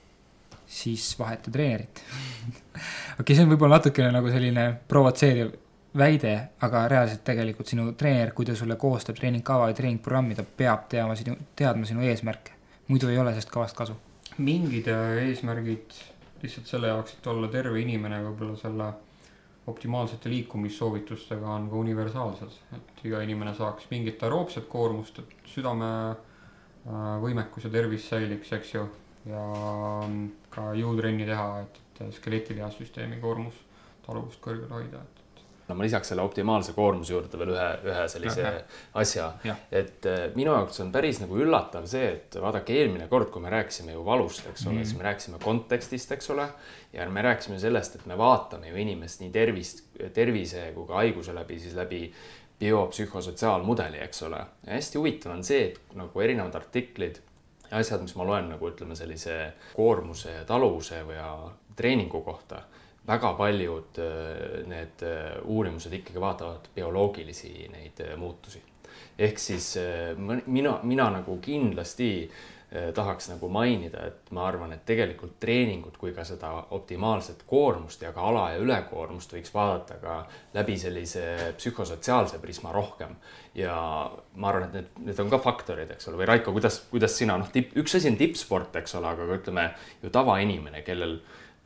siis vaheta treenerit [laughs] okei okay,, see on võib-olla natukene nagu selline provotseeriv väide, aga reaalselt tegelikult sinu treener, kui ta sulle koostab treeningkava ja treeningprogrammi, ta peab teadma sinu, teadma sinu eesmärke. muidu ei ole sellest kavast kasu. mingid äh, eesmärgid lihtsalt selle jaoks, et olla terve inimene, võib-olla selle optimaalsete liikumissoovitustega on ka universaalsed, et iga inimene saaks mingit aeroobset koormust, et südame äh, võimekus ja tervis säiliks, eks ju. ja ka jõutrenni teha, et, et skeletilihasüsteemi koormus, taluvust kõrgel hoida, et no ma lisaks selle optimaalse koormuse juurde veel ühe, ühe sellise ja, asja, et äh, minu jaoks on päris nagu üllatav see, et vaadake, eelmine kord, kui me rääkisime ju valust, eks ole mm., siis me rääkisime kontekstist, eks ole. ja me rääkisime sellest, et me vaatame ju inimest nii tervist, tervise kui ka haiguse läbi, siis läbi biopsühhosotsiaalmudeli, eks ole. ja hästi huvitav on see, et nagu erinevad artiklid ja asjad, mis ma loen nagu ütleme, sellise koormuse ja taluvuse või treeningu kohta väga paljud äh, need äh, uurimused ikkagi vaatavad bioloogilisi neid äh, muutusi. ehk siis mina, mina nagu kindlasti tahaks nagu mainida, et ma arvan, et tegelikult treeningut kui ka seda optimaalset koormust ja ka ala- ja ülekoormust võiks vaadata ka läbi sellise psühhosotsiaalse prisma rohkem. ja ma arvan, et need, need on ka faktorid, eks ole, või Raiko, kuidas, kuidas sina, noh, tipp, üks asi on tippsport, eks ole, aga ka ütleme ju tavainimene, kellel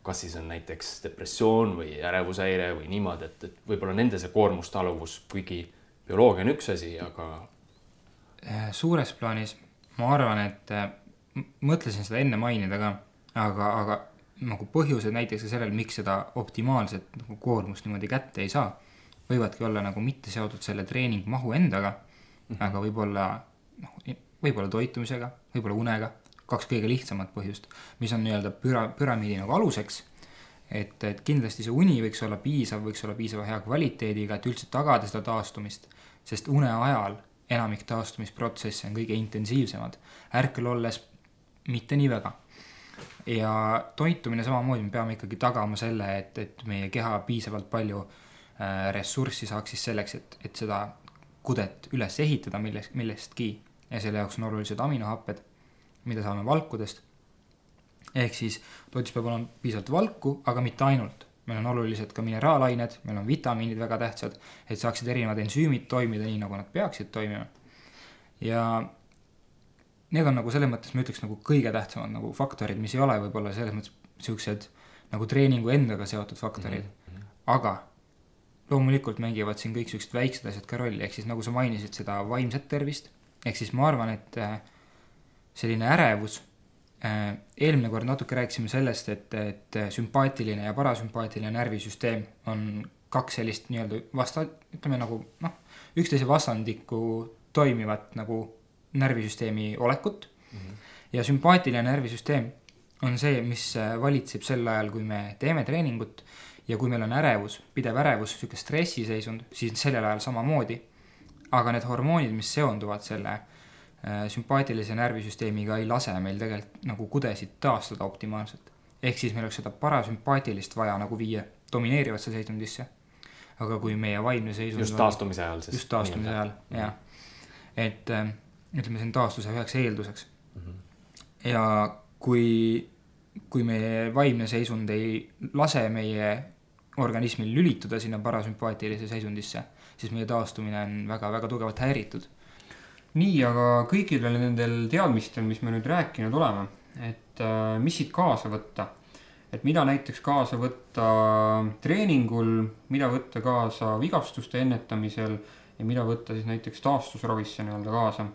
kas siis on näiteks depressioon või ärevushäire või niimoodi, et, et võib-olla nende see koormustaluvus, kuigi bioloogia on üks asi, aga. Äh, suures plaanis ma arvan, et äh, mõtlesin seda enne mainida ka, aga, aga nagu põhjused näiteks ka sellel, miks seda optimaalset nagu koormust niimoodi kätte ei saa, võivadki olla nagu mitte seotud selle treeningmahu endaga mm, -hmm. aga võib-olla noh, võib-olla toitumisega, võib-olla unega kaks kõige lihtsamat põhjust, mis on nii-öelda püra, püramiidi nagu aluseks. et, et kindlasti see uni võiks olla piisav, võiks olla piisava hea kvaliteediga, et üldse tagada seda taastumist, sest une ajal enamik taastumisprotsesse on kõige intensiivsemad, ärkvel olles mitte nii väga. ja toitumine samamoodi, me peame ikkagi tagama selle, et, et meie keha piisavalt palju äh, ressurssi saaks siis selleks, et, et seda kudet üles ehitada millest, millestki ja selle jaoks on olulised aminohapped mida saame valkudest. ehk siis toidus peab olema piisavalt valku, aga mitte ainult. meil on olulised ka mineraalained, meil on vitamiinid väga tähtsad, et saaksid erinevad ensüümid toimida nii, nagu nad peaksid toimima. ja need on nagu selles mõttes, ma ütleks nagu kõige tähtsamad nagu faktorid, mis ei ole võib-olla selles mõttes siuksed nagu treeningu endaga seotud faktorid mm. -hmm. aga loomulikult mängivad siin kõik siuksed väiksed asjad ka rolli, ehk siis nagu sa mainisid seda vaimset tervist, ehk siis ma arvan, et äh, selline ärevus. Äh, eelmine kord natuke rääkisime sellest, et, et sümpaatiline ja parasümpaatiline närvisüsteem on kaks sellist nii-öelda vasta-, ütleme nagu noh, üksteise vastandikku toimivat nagu närvisüsteemi olekut mm. -hmm. ja sümpaatiline närvisüsteem on see, mis valitseb sel ajal, kui me teeme treeningut ja kui meil on ärevus, pidev ärevus, niisugune stressiseisund, siis sellel ajal samamoodi aga need hormoonid, mis seonduvad selle äh, sümpaatilise närvisüsteemiga, ei lase meil tegelikult nagu kudesid taastuda optimaalselt. ehk siis meil oleks seda parasümpaatilist vaja nagu viia domineerivasse seisundisse. aga kui meie vaimne seisund just taastumise ajal siis. just taastumise ajal, jah. et äh, ütleme, see on taastuse üheks eelduseks mm. -hmm. ja kui, kui meie vaimne seisund ei lase meie organismil lülituda sinna parasümpaatilise seisundisse, siis meie taastumine on väga-väga tugevalt häiritud. Nii, aga kõikidel nendel teadmistel, mis me nüüd rääkinud oleme, et äh, mis siit kaasa võtta, et mida näiteks kaasa võtta treeningul, mida võtta kaasa vigastuste ennetamisel ja mida võtta siis näiteks taastusravisse nii-öelda kaasa.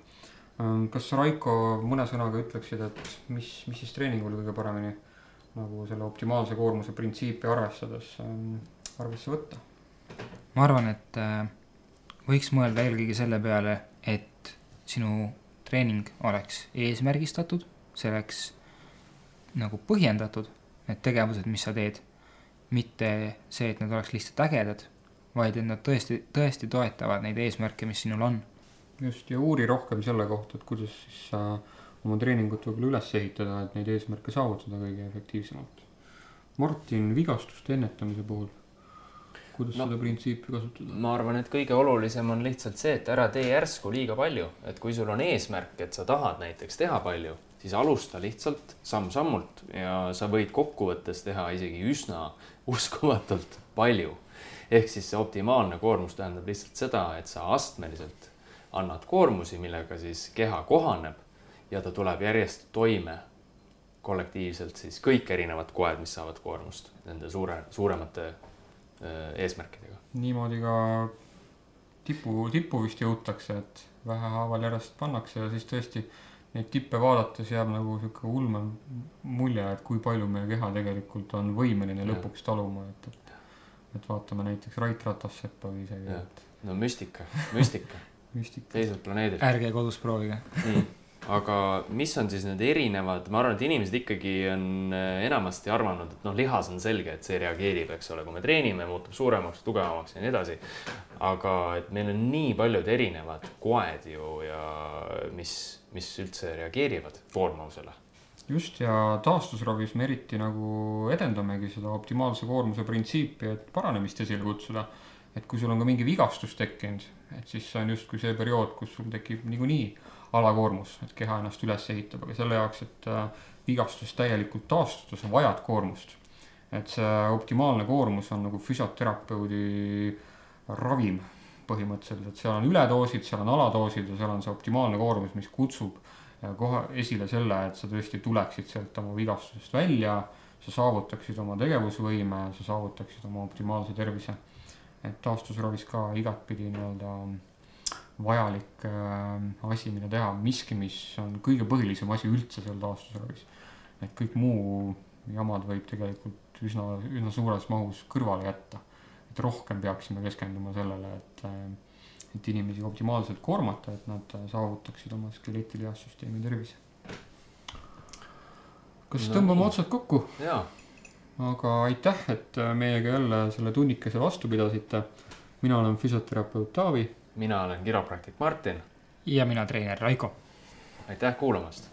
Ähm, kas Raiko mõne sõnaga ütleksid, et mis, mis siis treeningul kõige paremini nagu selle optimaalse koormuse printsiipi arvestades ähm, arvesse võtta? ma arvan, et äh, võiks mõelda eelkõige selle peale, sinu treening oleks eesmärgistatud, see oleks nagu põhjendatud, need tegevused, mis sa teed. mitte see, et nad oleks lihtsalt ägedad, vaid et nad tõesti, tõesti toetavad neid eesmärke, mis sinul on. just, ja uuri rohkem selle kohta, et kuidas siis sa oma treeningut võib-olla üles ehitada, et neid eesmärke saavutada kõige efektiivsemalt. Martin, vigastuste ennetamise puhul, kuidas no, seda printsiipi kasutada? ma arvan, et kõige olulisem on lihtsalt see, et ära tee järsku liiga palju, et kui sul on eesmärk, et sa tahad näiteks teha palju, siis alusta lihtsalt samm-sammult ja sa võid kokkuvõttes teha isegi üsna uskumatult palju. ehk siis see optimaalne koormus tähendab lihtsalt seda, et sa astmeliselt annad koormusi, millega siis keha kohaneb ja ta tuleb järjest toime kollektiivselt siis kõik erinevad koed, mis saavad koormust nende suure, suuremate eesmärkidega. niimoodi ka tipu, tippu vist jõutakse, et vähehaaval järjest pannakse ja siis tõesti neid tippe vaadates jääb nagu sihuke ulme mulje, et kui palju meie keha tegelikult on võimeline lõpuks taluma, et, et, et vaatame näiteks Rait Ratasseppa või isegi, et. no müstika, müstika [laughs] müstika. teiselt planeedilt. ärge kodus proovige nii aga mis on siis need erinevad, ma arvan, et inimesed ikkagi on äh, enamasti arvanud, et noh, lihas on selge, et see reageerib, eks ole, kui me treenime, muutub suuremaks, tugevamaks ja nii edasi. aga et meil on nii paljud erinevad koed ju ja mis, mis üldse reageerivad koormusele. just ja taastusravis me eriti nagu edendamegi seda optimaalse koormuse printsiipi, et paranemist esile kutsuda. et kui sul on ka mingi vigastus tekkinud, et siis see on justkui see periood, kus sul tekib niikuinii alakoormus, et keha ennast üles ehitab, aga selle jaoks, et äh, vigastusest täielikult taastuda, sa vajad koormust. et see optimaalne koormus on nagu füsioterapeudi ravim põhimõtteliselt, seal on üledoosid, seal on aladoosid ja seal on see optimaalne koormus, mis kutsub äh, kohe esile selle, et sa tõesti tuleksid sealt oma vigastusest välja, sa saavutaksid oma tegevusvõime, sa saavutaksid oma optimaalse tervise. et taastusravis ka igatpidi nii-öelda vajalik äh, asi, mida teha, miski, mis on kõige põhilisem asi üldse seal taastusravis. et kõik muu jamad võib tegelikult üsna, üsna suures mahus kõrvale jätta. et rohkem peaksime keskenduma sellele, et äh,, et inimesi optimaalselt koormata, et nad saavutaksid oma skeletilihastsüsteemi tervise. kas no, tõmbame otsad kokku? jaa. aga aitäh, et meiega jälle selle tunnikese vastu pidasite. mina olen füsioterapeut Taavi mina olen kiropraktik Martin. ja mina treener Raiko. aitäh kuulamast